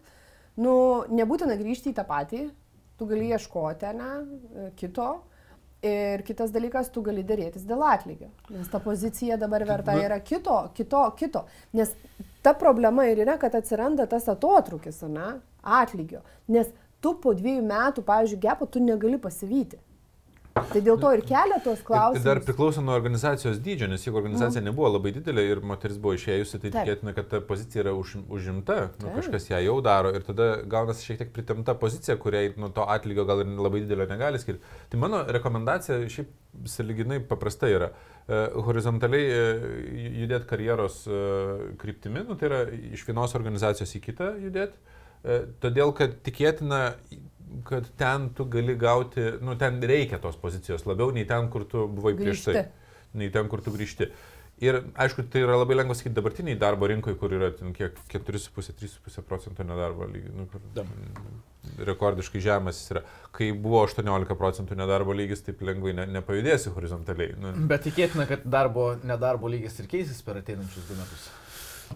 nu, nebūtina grįžti į tą patį, tu gali ieškoti, ne, e, kito. Ir kitas dalykas, tu gali dėrėtis dėl atlygio. Nes ta pozicija dabar verta yra kito, kito, kito. Nes ta problema ir yra, kad atsiranda tas atotrukis, ne, atlygio. Nes tu po dviejų metų, pavyzdžiui, gepo, tu negali pasivyti. Tai dėl to ir kelia tos klausimus. Tai dar priklauso nuo organizacijos dydžio, nes jeigu organizacija mm. nebuvo labai didelė ir moteris buvo išėjusi, tai tikėtina, kad ta pozicija yra už, užimta, nu, kažkas ją jau daro ir tada gaunasi šiek tiek pritemta pozicija, kuriai nuo to atlygio gal ir labai didelio negali skirti. Tai mano rekomendacija šiaip saliginai paprasta yra. Uh, horizontaliai uh, judėti karjeros uh, kryptimi, nu, tai yra iš vienos organizacijos į kitą judėti, todėl kad tikėtina kad ten tu gali gauti, nu ten reikia tos pozicijos labiau nei ten, kur tu buvai prieš tai. Nei ten, kur tu grįžti. Ir aišku, tai yra labai lengva sakyti dabartiniai darbo rinkoje, kur yra kiek 4,5-3,5 procento nedarbo lygis, nu, kur da. rekordiškai žemas jis yra. Kai buvo 18 procentų nedarbo lygis, taip lengvai ne, nepajudėsi horizontaliai. Nu. Bet tikėtina, kad darbo, nedarbo lygis ir keisis per ateinančius du metus.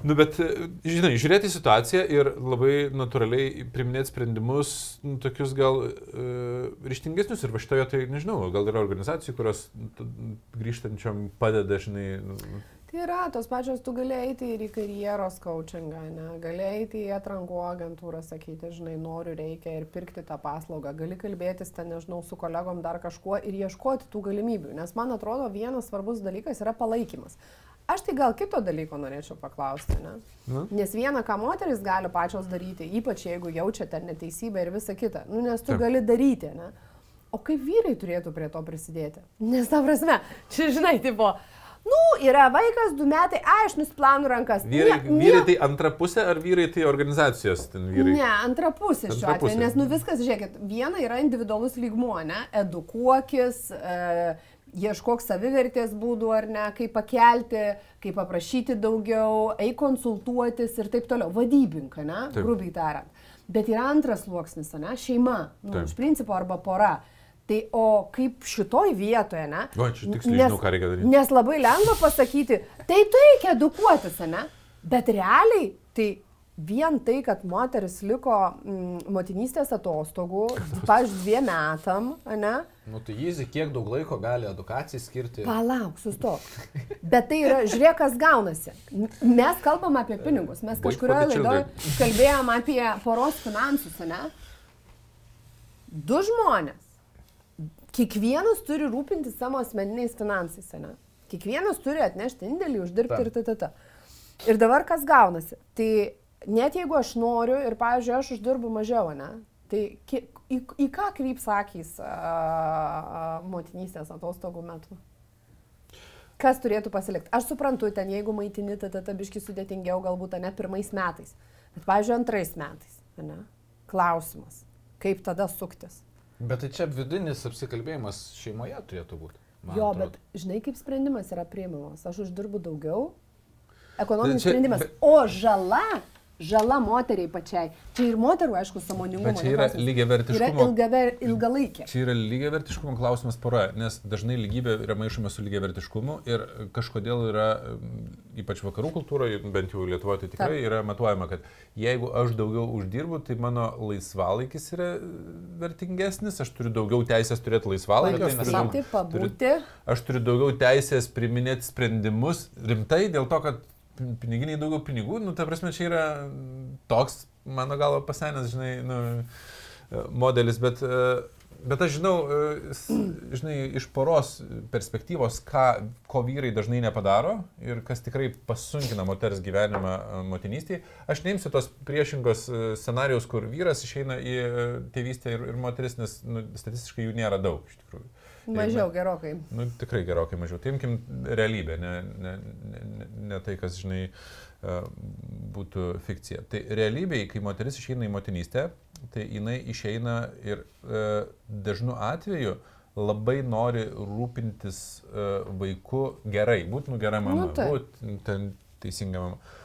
Nu, bet, žinai, žiūrėti situaciją ir labai natūraliai priminėti sprendimus, nu, tokius gal uh, ryštingesnius ir va šitoje, tai nežinau, gal yra organizacijų, kurios grįžtančiam padeda, žinai. Nu, Tai yra, tos pačios, tu gali eiti ir į karjeros coachingą, ne? gali eiti į atrankų agentūrą, sakyti, žinai, noriu, reikia ir pirkti tą paslaugą, gali kalbėtis ten, nežinau, su kolegom dar kažkuo ir ieškoti tų galimybių, nes man atrodo vienas svarbus dalykas yra palaikymas. Aš tai gal kito dalyko norėčiau paklausti, ne? Nu? Nes viena, ką moteris gali pačios daryti, ypač jeigu jaučiate neteisybę ir visa kita, nu, nes tu Taip. gali daryti, ne? O kaip vyrai turėtų prie to prisidėti? Nes ta prasme, čia žinai, tipo, nu, yra vaikas, du metai, ai, aš nusplanų rankas. Vyrai, ne, vyrai tai antra pusė ar vyrai tai organizacijos ten vyrai? Ne, antra pusė šiuo atveju, nes nu viskas, žiūrėkit, viena yra individualus lygmuo, ne, edukuokis. E, ieškok savivertės būdų ar ne, kaip pakelti, kaip paprašyti daugiau, eik konsultuotis ir taip toliau. Vadybinka, ne, taip. grubiai tariant. Bet yra antras sluoksnis, ne, šeima, nu, iš principo arba pora. Tai o kaip šitoj vietoje, ne? O, čia tiksliai nes, žinau, ką reikia daryti. Nes labai lengva pasakyti, tai tu reikia edukuotis, ne? Bet realiai, tai vien tai, kad moteris liko mm, motinystės atostogų, <laughs> pavyzdžiui, dviem metam, ne? Nu, tai jis kiek daug laiko gali edukacijai skirti. Palauk, sustok. <laughs> Bet tai yra, žiūrėk, kas gaunasi. Mes kalbam apie pinigus, mes kažkurioje laidoje <laughs> kalbėjom apie poros finansus, ne? Du žmonės. Kiekvienas turi rūpinti savo asmeniniais finansais, ne? Kiekvienas turi atnešti indėlį, uždirbti Ta. ir ta, ta, ta. Ir dabar kas gaunasi? Tai net jeigu aš noriu ir, pavyzdžiui, aš uždirbu mažiau, ne? Tai į, į, į ką kryps akys motinystės atostogų metu? Kas turėtų pasilikti? Aš suprantu, ten jeigu maitini, tada ta biški sudėtingiau galbūt ne pirmais metais, bet, pavyzdžiui, antrais metais, ne? Klausimas, kaip tada suktis? Bet tai čia vidinis apsikalbėjimas šeimoje turėtų būti. Jo, atrodo. bet žinai, kaip sprendimas yra priimamas. Aš uždirbu daugiau. Ekonominis čia, sprendimas. Bet... O žala žala moteriai pačiai. Čia ir moterų, aišku, samoningumo. Bet čia yra lygiai vertiškumo. Yra ilga, ilgalaikė. Čia yra lygiai vertiškumo klausimas pora, nes dažnai lygybė yra maišoma su lygiai vertiškumu ir kažkodėl yra, ypač vakarų kultūroje, bent jau Lietuvoje, tai tikrai Taip. yra matuojama, kad jeigu aš daugiau uždirbu, tai mano laisvalaikis yra vertingesnis, aš turiu daugiau teisės turėti laisvalaikį. Aš turiu, daug, turiu, aš turiu daugiau teisės priminėti sprendimus rimtai dėl to, kad piniginiai daugiau pinigų, nu, ta prasme, čia yra toks, mano galva, pasenęs, žinai, nu, modelis, bet, bet aš žinau, žinai, iš poros perspektyvos, ką, ko vyrai dažnai nepadaro ir kas tikrai pasunkina moters gyvenimą motinystėje. Aš neimsiu tos priešingos scenarius, kur vyras išeina į tėvystę ir, ir moteris, nes nu, statistiškai jų nėra daug, iš tikrųjų. Mažiau mes, gerokai. Nu, tikrai gerokai mažiau. Tai imkim realybę, ne, ne, ne, ne tai, kas, žinai, e, būtų fikcija. Tai realybėje, kai moteris išeina į motinystę, tai jinai išeina ir e, dažnu atveju labai nori rūpintis e, vaiku gerai, būtų nu gera mama, nu, tai. būtų ten teisinga mama.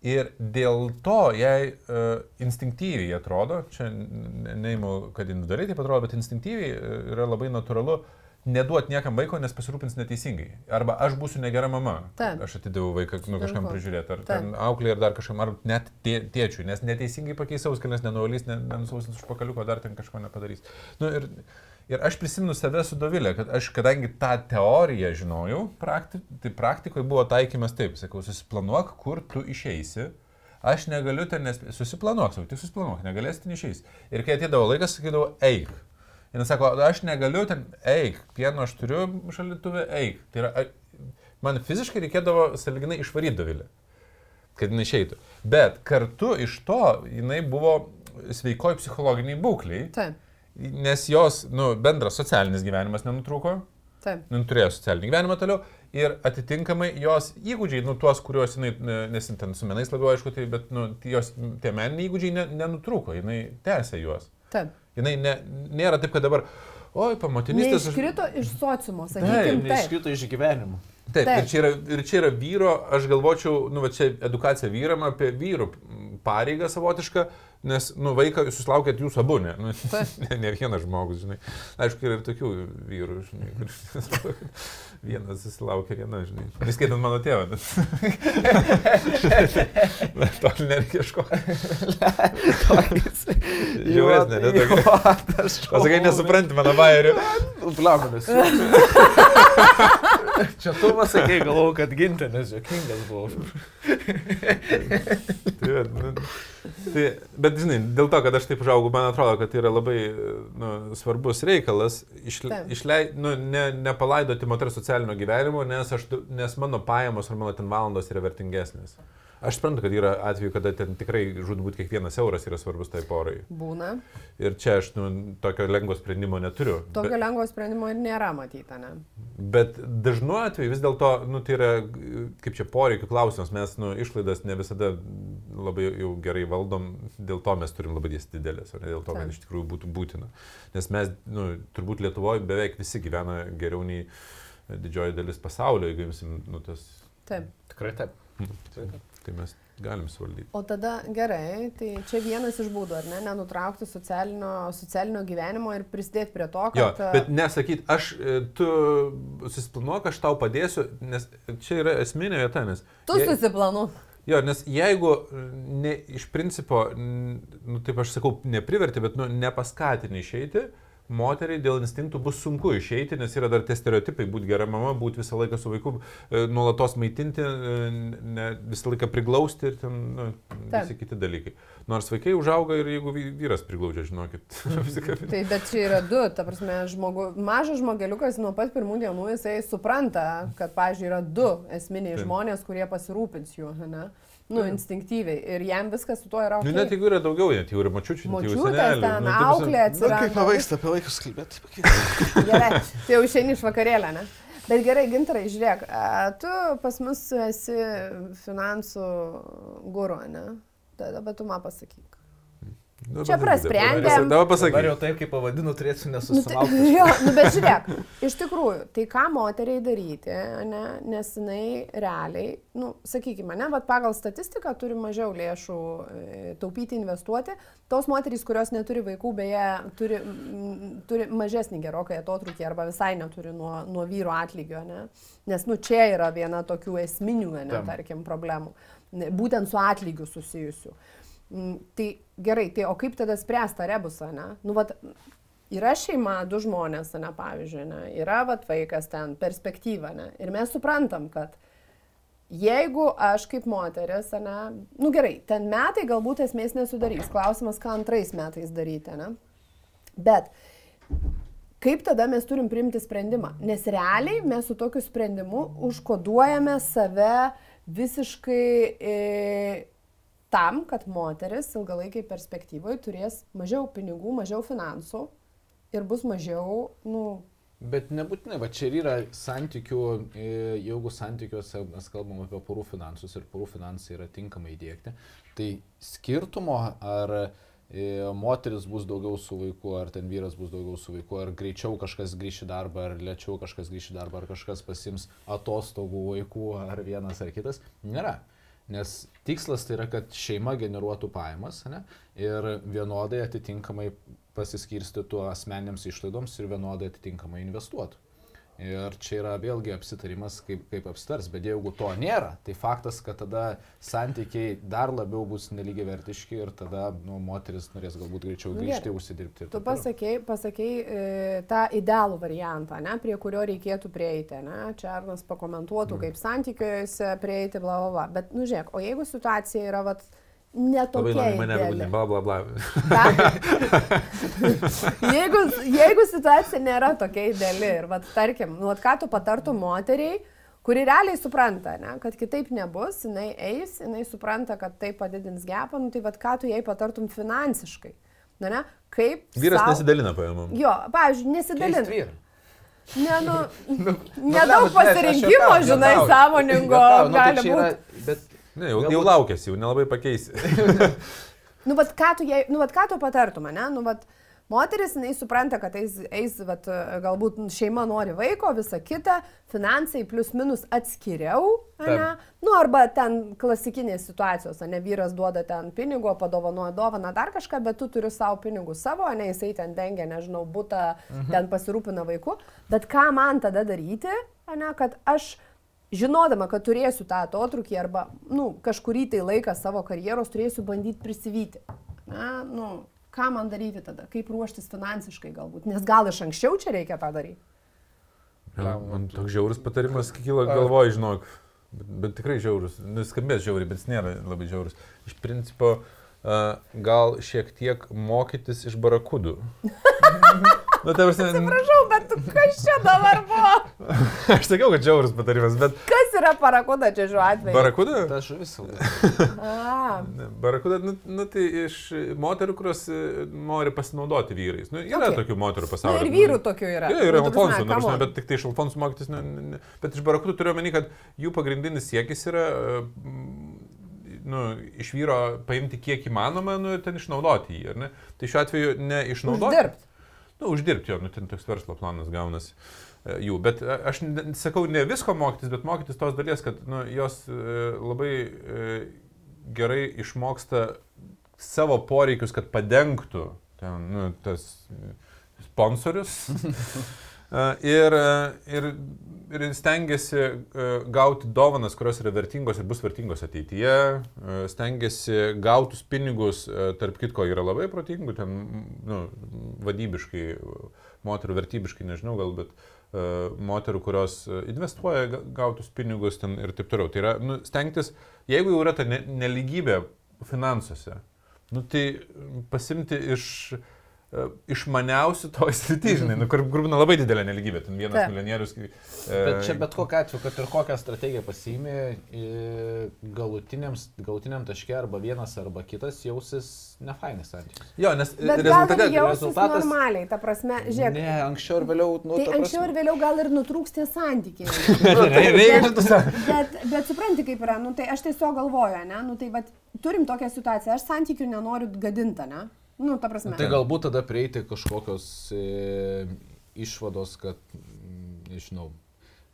Ir dėl to jai uh, instinktyviai atrodo, čia neįimu, kad individualiai taip atrodo, bet instinktyviai yra labai natūralu uh, neduot niekam vaiko, nes pasirūpins neteisingai. Arba aš būsiu negera mama. Taip. Aš atidaviau vaiką nu, kažkam prižiūrėti, ar ten auklė, ar dar kažkam, ar net tė, tėčiui, nes neteisingai pakeis auskelnes, nenuvalys, nenusausins už pakaliuko, dar ten kažko nepadarys. Nu, ir, ir aš prisimenu save su Dovilė, kad aš, kadangi tą teoriją žinojau, prakti, tai praktikoje buvo taikymas taip, sakau, susiplanuok, kur tu išeisi. Aš negaliu ten, nes susiplanuok, tik susiplanuok, negalėsi ten išeisi. Ir kai atėdavo laikas, sakydavau, eik. Jis sako, aš negaliu ten, eik, pieno aš turiu šalituvę, eik. Tai yra, man fiziškai reikėdavo saliginai išvaryti dovilę, kad jinai išeitų. Bet kartu iš to jinai buvo sveikoj psichologiniai būkliai. Taip. Nes jos, nu, bendras socialinis gyvenimas nenutrūko. Taip. Nu, turėjo socialinį gyvenimą toliau. Ir atitinkamai jos įgūdžiai, nu, tuos, kuriuos jinai, nes ten su menais labiau aišku, tai, bet, nu, jos, tie meniniai įgūdžiai ne, nenutrūko, jinai tęsė juos. Taip. Jinai ne, nėra taip, kad dabar, oi, pamotinystės. Iškrito aš... iš sociumo, sakykime. Taip, iškrito iš gyvenimo. Taip, taip. Ir, čia yra, ir čia yra vyro, aš galvočiau, nu, va čia edukacija vyram apie vyrų pareigą savotišką, nes, nu, vaiką jūs susilaukėt jūs abu, ne? Nu, <laughs> ne, ne vienas žmogus, žinai. Aišku, yra ir tokių vyrų, žinai, kur <laughs> vienas susilaukė viena, žinai. Neskaitant mano tėvą. Bet to nereikia ieškoti. Žiauresnė, ne tokia. Pasakai, nesupranti mano bairių. Blagonis. <laughs> <laughs> Čia tu pasakai, galvoju, kad gintė, nes jokingas buvau. tai, nu, tai, bet, žinai, dėl to, kad aš taip užaugau, man atrodo, kad tai yra labai nu, svarbus reikalas išle, išlei, nu, ne, nepalaidoti moters socialinio gyvenimo, nes, aš, nes mano pajamos ar mano ten valandos yra vertingesnės. Aš suprantu, kad yra atveju, kada ten tikrai žudbūt kiekvienas euras yra svarbus tai porai. Būna. Ir čia aš nu, tokio lengvo sprendimo neturiu. Tokio bet, lengvo sprendimo ir nėra matyta, ne? Bet dažnu atveju vis dėlto, nu, tai yra, kaip čia poreikių klausimas, mes nu, išlaidas ne visada labai jau gerai valdom, dėl to mes turim labai didelės, o ne dėl to, kad iš tikrųjų būtų būtina. Nes mes, nu, turbūt Lietuvoje beveik visi gyvena geriau nei didžioji dalis pasaulio, jeigu imsim, nu, tas. Taip. Tikrai taip. taip tai mes galim suvaldyti. O tada gerai, tai čia vienas iš būdų, ar ne, nenutraukti socialinio, socialinio gyvenimo ir prisidėti prie to, kad... Jo, bet nesakyti, aš, e, tu susiplanuok, aš tau padėsiu, nes čia yra esminė vieta, nes... Tu je... susiplanuok. Jo, nes jeigu ne, iš principo, nu, taip aš sakau, nepriverti, bet nu, nepaskatini išeiti, moteriai dėl instinktų bus sunku išeiti, nes yra dar tie stereotipai, būti gera mama, būti visą laiką su vaiku, e, nuolatos maitinti, e, ne, visą laiką priglausti ir ten nu, visi kiti dalykai. Nors vaikai užauga ir jeigu vyras priglaudžia, žinokit. <laughs> tai bet čia yra du, ta prasme, žmogu, mažas žmogeliukas nuo pat pirmų dienų jisai supranta, kad, pažiūrėjau, yra du esminiai Taip. žmonės, kurie pasirūpins juo, ne? Nu, instinktyviai. Ir jam viskas su tuo yra. Okay. Nu, net jeigu yra daugiau, net jau yra mačiučių, net jau senelių. Ten nu, auklė atsiranda. Na, kaip pavyksta apie vaikus kalbėti. gerai, tai jau išeini iš vakarėlę, ne? Bet gerai, gintarai, žiūrėk, tu pas mus esi finansų guru, ne? Tada, bet tu man pasakyk. Dabar čia prasprendėm. Dabar pasakyk. Dabar jau taip, kaip pavadinu, turėsiu nesusilaukti. Nu, tai, jo, nu, bet žiūrėk, iš tikrųjų, tai ką moteriai daryti, ne, nes jinai realiai, nu, sakykime, ne, bet pagal statistiką turi mažiau lėšų e, taupyti, investuoti. Tos moterys, kurios neturi vaikų, beje, turi, turi mažesnį gerokai atotrukį arba visai neturi nuo, nuo vyro atlygio, ne? nes, nu, čia yra viena tokių esminių, ne, Tam. tarkim, problemų, būtent su atlygiu susijusių. Mm, tai gerai, tai o kaip tada spręsta rebusą, ne? Nu, vat, yra šeima, du žmonės, ne, pavyzdžiui, ne? yra vat vaikas ten, perspektyva, ne? Ir mes suprantam, kad jeigu aš kaip moteris, ne, nu gerai, ten metai galbūt esmės nesudarys, klausimas, ką antrais metais daryti, ne? Bet kaip tada mes turim priimti sprendimą? Nes realiai mes su tokiu sprendimu užkoduojame save visiškai e, tam, kad moteris ilgalaikiai perspektyvoje turės mažiau pinigų, mažiau finansų ir bus mažiau, nu, Bet nebūtinai, va čia yra santykių, e, jeigu santykiuose mes kalbam apie porų finansus ir porų finansai yra tinkamai įdėkti, tai skirtumo ar e, moteris bus daugiau su vaiku, ar ten vyras bus daugiau su vaiku, ar greičiau kažkas grįš į darbą, ar lėčiau kažkas grįš į darbą, ar kažkas pasims atostogų vaikų, ar vienas ar kitas, nėra. Nes tikslas tai yra, kad šeima generuotų pajamas ne, ir vienodai atitinkamai pasiskirstytų asmeniniams išlaidoms ir vienodai atitinkamai investuotų. Ir čia yra vėlgi apsitarimas, kaip, kaip apstars, bet jeigu to nėra, tai faktas, kad tada santykiai dar labiau bus nelygiai vertiški ir tada nu, moteris norės galbūt greičiau nu, grįžti, užsidirbti. Tu pasakėjai, pasakėjai e, tą idealų variantą, ne, prie kurio reikėtų prieiti. Ne? Čia Arnas pakomentuotų, mm. kaip santykiuose prieiti, bla, bla, bla. Bet, nu žiūrėk, o jeigu situacija yra, vat, netokia. Labai mane būdė, bla bla bla. <laughs> jeigu, jeigu situacija nėra tokia ideali ir, vat, tarkim, nu, vat, ką tu patartum moteriai, kuri realiai supranta, ne, kad kitaip nebus, jinai eis, jinai supranta, kad tai padidins gepą, nu, tai vat, ką tu jai patartum finansiškai. Na, ne, kaip. Vyras sau... nesidalina pajamom. Jo, pavyzdžiui, nesidalina. Ne, nu, <laughs> nu, nedaug nu, pasirinkimo, žinai, sąmoningo nu, tai gali būti. Bet Ne, jau, Galbūt... jau laukėsi, jau nelabai pakeisi. <laughs> nu, bet ką tu, jai, nu, bet ką tu patartum, ne? Nu, bet moteris, jinai supranta, kad eis, eis vat, galbūt šeima nori vaiko, visa kita, finansai plus minus atskiriau, ne? Nu, arba ten klasikinės situacijos, ne vyras duoda ten pinigų, padovanoja dovaną dar kažką, bet tu turi savo pinigus savo, ne jisai ten dengia, nežinau, būtą, mhm. ten pasirūpina vaiku. Bet ką man tada daryti, ne, kad aš žinodama, kad turėsiu tą atotrukį arba nu, kažkurį tai laiką savo karjeros turėsiu bandyti prisivyti. Na, nu, ką man daryti tada, kaip ruoštis finansiškai galbūt, nes gal iš anksčiau čia reikia tą daryti. Ja, man toks žiaurus patarimas kyla galvoj, žinok, bet, bet tikrai žiaurus, nuskambės žiauriai, bet jis nėra labai žiaurus. Iš principo, uh, gal šiek tiek mokytis iš barakudų. <laughs> Nu, tai prasme... Atsiprašau, bet kas čia dabar buvo? <laughs> Aš sakiau, kad džiaurus patarimas, bet... Kas yra barakuda čia šiuo atveju? Barakuda? Ta žuvis. barakuda, nu, nu, tai iš moterų, kurios e, nori pasinaudoti vyrais. Nu, yra okay. tokių moterų pasaulyje. Na, ir vyrų tokių yra. Ja, yra nu, Alfonsų, nu, prasme, bet tik tai iš Alfonsų mokytis. Ne, ne, bet iš barakudų turiu omeny, kad jų pagrindinis siekis yra nu, iš vyro paimti kiek įmanoma, nu, ten išnaudoti jį. Tai šiuo atveju ne išnaudoti. Uždirbti nu, uždirbti jo, nu, ten toks verslo planas gaunasi e, jų. Bet e, aš sakau, ne visko mokytis, bet mokytis tos dalies, kad nu, jos e, labai gerai išmoksta savo poreikius, kad padengtų ten, nu, tas sponsorius. <laughs> ir, ir ir stengiasi uh, gauti dovanas, kurios yra vertingos ir bus vertingos ateityje, stengiasi gautus pinigus, tarp kitko yra labai protingų, ten nu, vadybiškai, moterų vertybiškai, nežinau gal, bet uh, moterų, kurios investuoja gautus pinigus ten ir taip toliau. Tai yra nu, stengtis, jeigu jau yra ta neligybė finansuose, nu, tai pasimti iš uh, E, išmaniausių toj <laughs> srity, žinai, nu, kur, būna labai didelė neligybė, ten vienas Taip. milijonierius. E, bet čia bet kokia atveju, kad ir kokią strategiją pasiimi, galutiniam, galutiniam taške arba vienas arba kitas jausis nefainis santykis. Jo, nes rezultate, rezultatas normaliai, ta prasme, žiūrėk. Ne, anksčiau ir vėliau, nu, tai anksčiau ir vėliau gal ir nutrūks tie santykiai. <laughs> bet, bet, bet supranti, kaip yra, nu, tai aš tiesiog galvoju, ne, nu, tai va, turim tokią situaciją, aš santykių nenoriu gadinti, ne? Nu, ta prasme. Tai galbūt tada prieiti kažkokios e, išvados, kad, nežinau,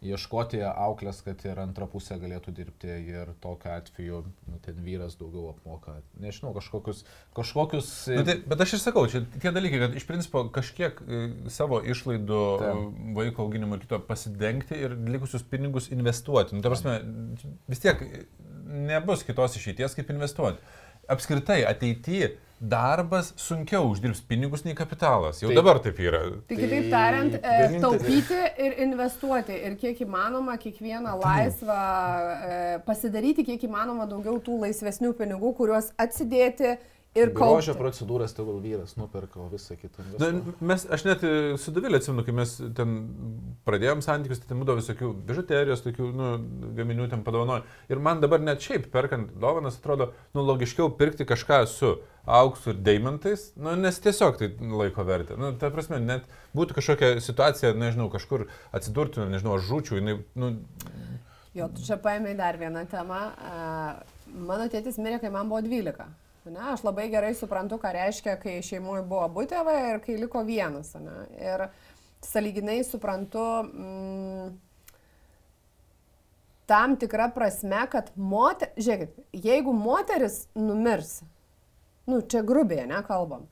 ieškoti auklės, kad ir antra pusė galėtų dirbti ir tokiu atveju nu, ten vyras daugiau apmoka. Nežinau, kažkokius... kažkokius... Nu, tai, bet aš ir sakau, čia tie dalykai, kad iš principo kažkiek e, savo išlaidų Taip. vaiko auginimo ir kito pasidengti ir likusius pinigus investuoti. Nu, ta prasme, vis tiek nebus kitos išeities, kaip investuoti. Apskritai, ateityje darbas sunkiau uždirbs pinigus nei kapitalas. Jau taip. dabar taip yra. Tai kitaip tariant, e, taupyti ir investuoti ir kiek įmanoma kiekvieną laisvą, e, pasidaryti kiek įmanoma daugiau tų laisvesnių pinigų, kuriuos atsidėti Ir grožio procedūras tegul vyras nuperka, o visą kitą. Na, mes, aš net e, su Davilė atsimenu, kai mes ten pradėjom santykius, tai ten būdavo visokių bižuterijos, tokių nu, gaminių ten padovanojo. Ir man dabar net šiaip perkant dovanas atrodo, nu, logiškiau pirkti kažką su auksu ir deimantais, nu, nes tiesiog tai laiko vertė. Nu, ta prasme, net būtų kažkokia situacija, nežinau, kažkur atsidurtų, nežinau, aš žūčiau, jinai, nu... Jo, tu čia paėmė dar vieną temą. Mano tėtis mirė, kai man buvo 12. Ne, aš labai gerai suprantu, ką reiškia, kai šeimoje buvo abu tėvai ir kai liko vienas. Ne. Ir saliginai suprantu mm, tam tikrą prasme, kad moter, žiūrėkit, jeigu moteris numirs, nu čia grubiai, nekalbam,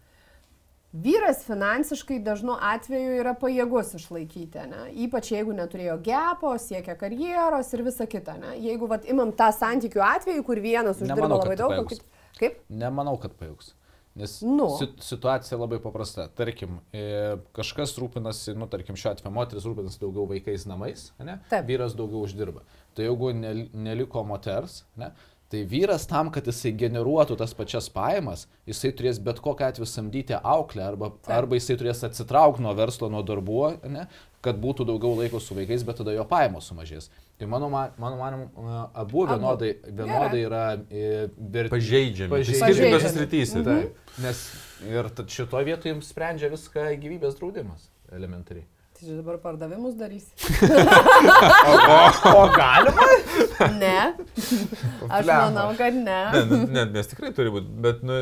Vyras finansiškai dažnu atveju yra pajėgus išlaikyti, ne? ypač jeigu neturėjo gepo, siekia karjeros ir visa kita. Ne? Jeigu vat, imam tą santykių atveju, kur vienas uždirba labai daug, o kitas... Kaip? Nemanau, kad pajūgs. Nes nu. situacija labai paprasta. Tarkim, e, kažkas rūpinasi, nu, tarkim, šiuo atveju moteris rūpinasi daugiau vaikais namais, ne? Taip. vyras daugiau uždirba. Tai jeigu neliko moters, ne? Tai vyras tam, kad jisai generuotų tas pačias pajamas, jisai turės bet kokią atveju samdyti auklę arba, Taip. arba jisai turės atsitraukti nuo verslo, nuo darbų, ne, kad būtų daugiau laiko su vaikais, bet tada jo pajamos sumažės. Tai mano, mano manimu, abu vienodai, vienodai yra ber... pažeidžiami. Pažeidžiami skirtingose srityse. Mhm. Taip. Nes ir šitoje vietoje jums sprendžia viską gyvybės draudimas elementariai. Tai čia dabar pardavimus darys. o, o, o galima? Ne. Aš manau, kad ne. Ne, ne, nes tikrai turi būti, bet, nu,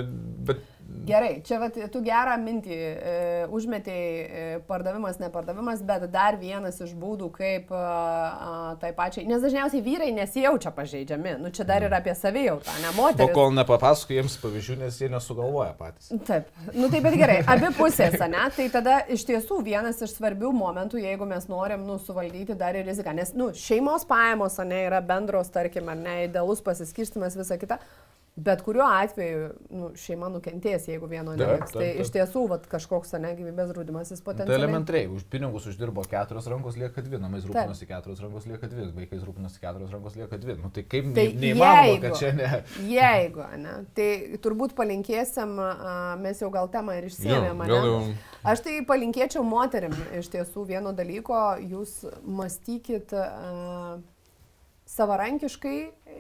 bet Gerai, čia vat, tu gerą mintį e, užmetėjai e, pardavimas, nepardavimas, bet dar vienas iš būdų, kaip e, tai pačiai, nes dažniausiai vyrai nesijaučia pažeidžiami, nu čia dar yra apie savijautą, ne moteris. O kol nepapasakoju jiems pavyzdžių, nes jie nesugalvoja patys. Taip, nu taip, bet gerai, abi pusės, ne, tai tada iš tiesų vienas iš svarbių momentų, jeigu mes norim, nu, suvaldyti dar ir riziką, nes, nu, šeimos pajamos, ne, yra bendros, tarkim, ar ne, idealus pasiskirstimas, visa kita. Bet kuriuo atveju nu, šeima nukentės, jeigu vieno neliks. Tai iš tiesų vat, kažkoks ne gyvybės draudimas jis potencialiai. Tai elementariai, už pinigus uždirbo keturios rankos lieka dvi, namais rūpinosi keturios rankos lieka dvi, vaikais rūpinosi keturios rankos lieka dvi. Nu, tai kaip tai neįmanoma, kad čia ne. Jeigu, ne, tai turbūt palinkėsim, mes jau gal temą ir išsėmėm. Aš tai palinkėčiau moterim iš tiesų vieno dalyko, jūs mąstykit. Uh, savarankiškai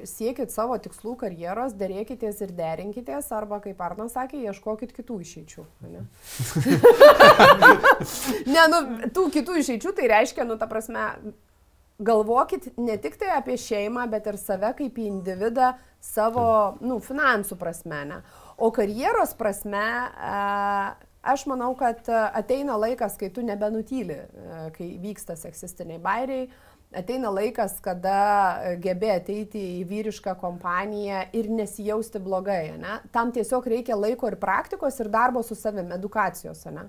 siekit savo tikslų karjeros, dėrėkitės ir derinkitės, arba, kaip Arnas sakė, ieškokit kitų išeičių. Ne, <laughs> ne nu, tų kitų išeičių tai reiškia, nu, ta prasme, galvokit ne tik tai apie šeimą, bet ir save kaip individą savo, nu, finansų prasme, ne. O karjeros prasme, aš manau, kad ateina laikas, kai tu nebenutyli, kai vyksta seksistiniai bairiai ateina laikas, kada e, gebė ateiti į vyrišką kompaniją ir nesijausti blogai. Ne? Tam tiesiog reikia laiko ir praktikos, ir darbo su savimi, edukacijos. Ne?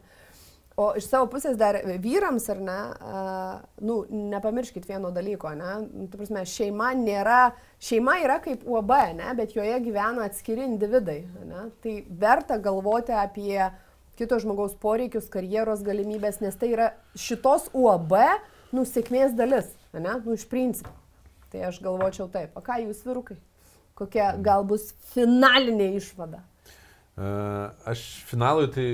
O iš savo pusės dar vyrams, ar ne, nu, nepamirškit vieno dalyko, ne, nu, tu prasme, šeima nėra, šeima yra kaip UAB, ne, bet joje gyvena atskiri individai, ne, tai verta galvoti apie kito žmogaus poreikius, karjeros galimybės, nes tai yra šitos UAB, nu, sėkmės dalis, ne, nu, iš principo. Tai aš galvočiau taip, o ką jūs virukai? Kokia gal bus finalinė išvada? Aš finalui tai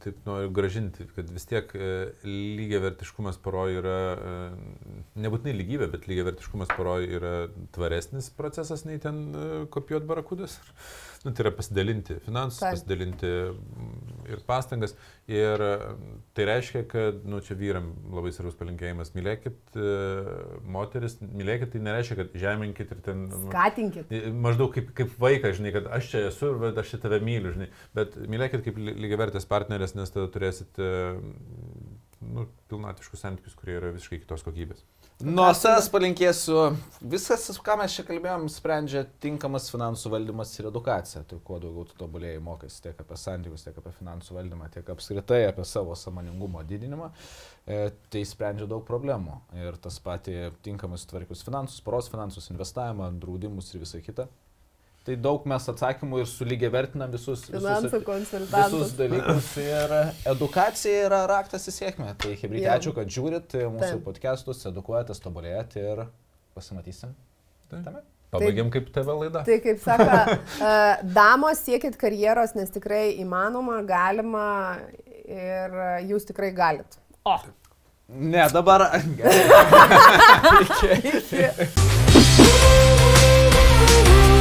taip noriu gražinti, kad vis tiek e, lygiai vertiškumas poroj yra, e, nebūtinai lygybė, bet lygiai vertiškumas poroj yra tvaresnis procesas nei ten e, kopijuoti barakudas. Nu, tai yra pasidalinti finansus, Taip. pasidalinti ir pastangas. Ir tai reiškia, kad, nu, čia vyram labai svarbus palinkėjimas, mylėkit moteris, mylėkit, tai nereiškia, kad žeminkit ir ten... Skatinkit. Maždaug kaip, kaip vaikas, žinai, kad aš čia esu ir aš čia tave myliu žinai. Bet mylėkit kaip lygiavertės partnerės, nes tada turėsit nu, pilnatiškus santykius, kurie yra visiškai kitos kokybės. Nuo savęs palinkėsiu, viskas, ką mes čia kalbėjom, sprendžia tinkamas finansų valdymas ir edukacija. Tai kuo daugiau tu tobulėjai mokais tiek apie santykius, tiek apie finansų valdymą, tiek apskritai apie savo samoningumo didinimą, e, tai sprendžia daug problemų. Ir tas pati tinkamas tvarkius finansus, poros finansus, investavimą, draudimus ir visą kitą. Tai daug mes atsakymų ir sulygiai vertinam visus, visus, visus dalykus. Ir edukacija yra raktas į sėkmę. Tai Hebrytė, ačiū, kad žiūrit mūsų Taip. podcastus, edukuojatės, tobulėjat ir pasimatysim. Tame. Pabaigiam kaip TV laida. Tai kaip sako, <laughs> damos siekit karjeros, nes tikrai įmanoma, galima ir jūs tikrai galit. O. Ne, dabar. <laughs> Iki. Iki. <laughs>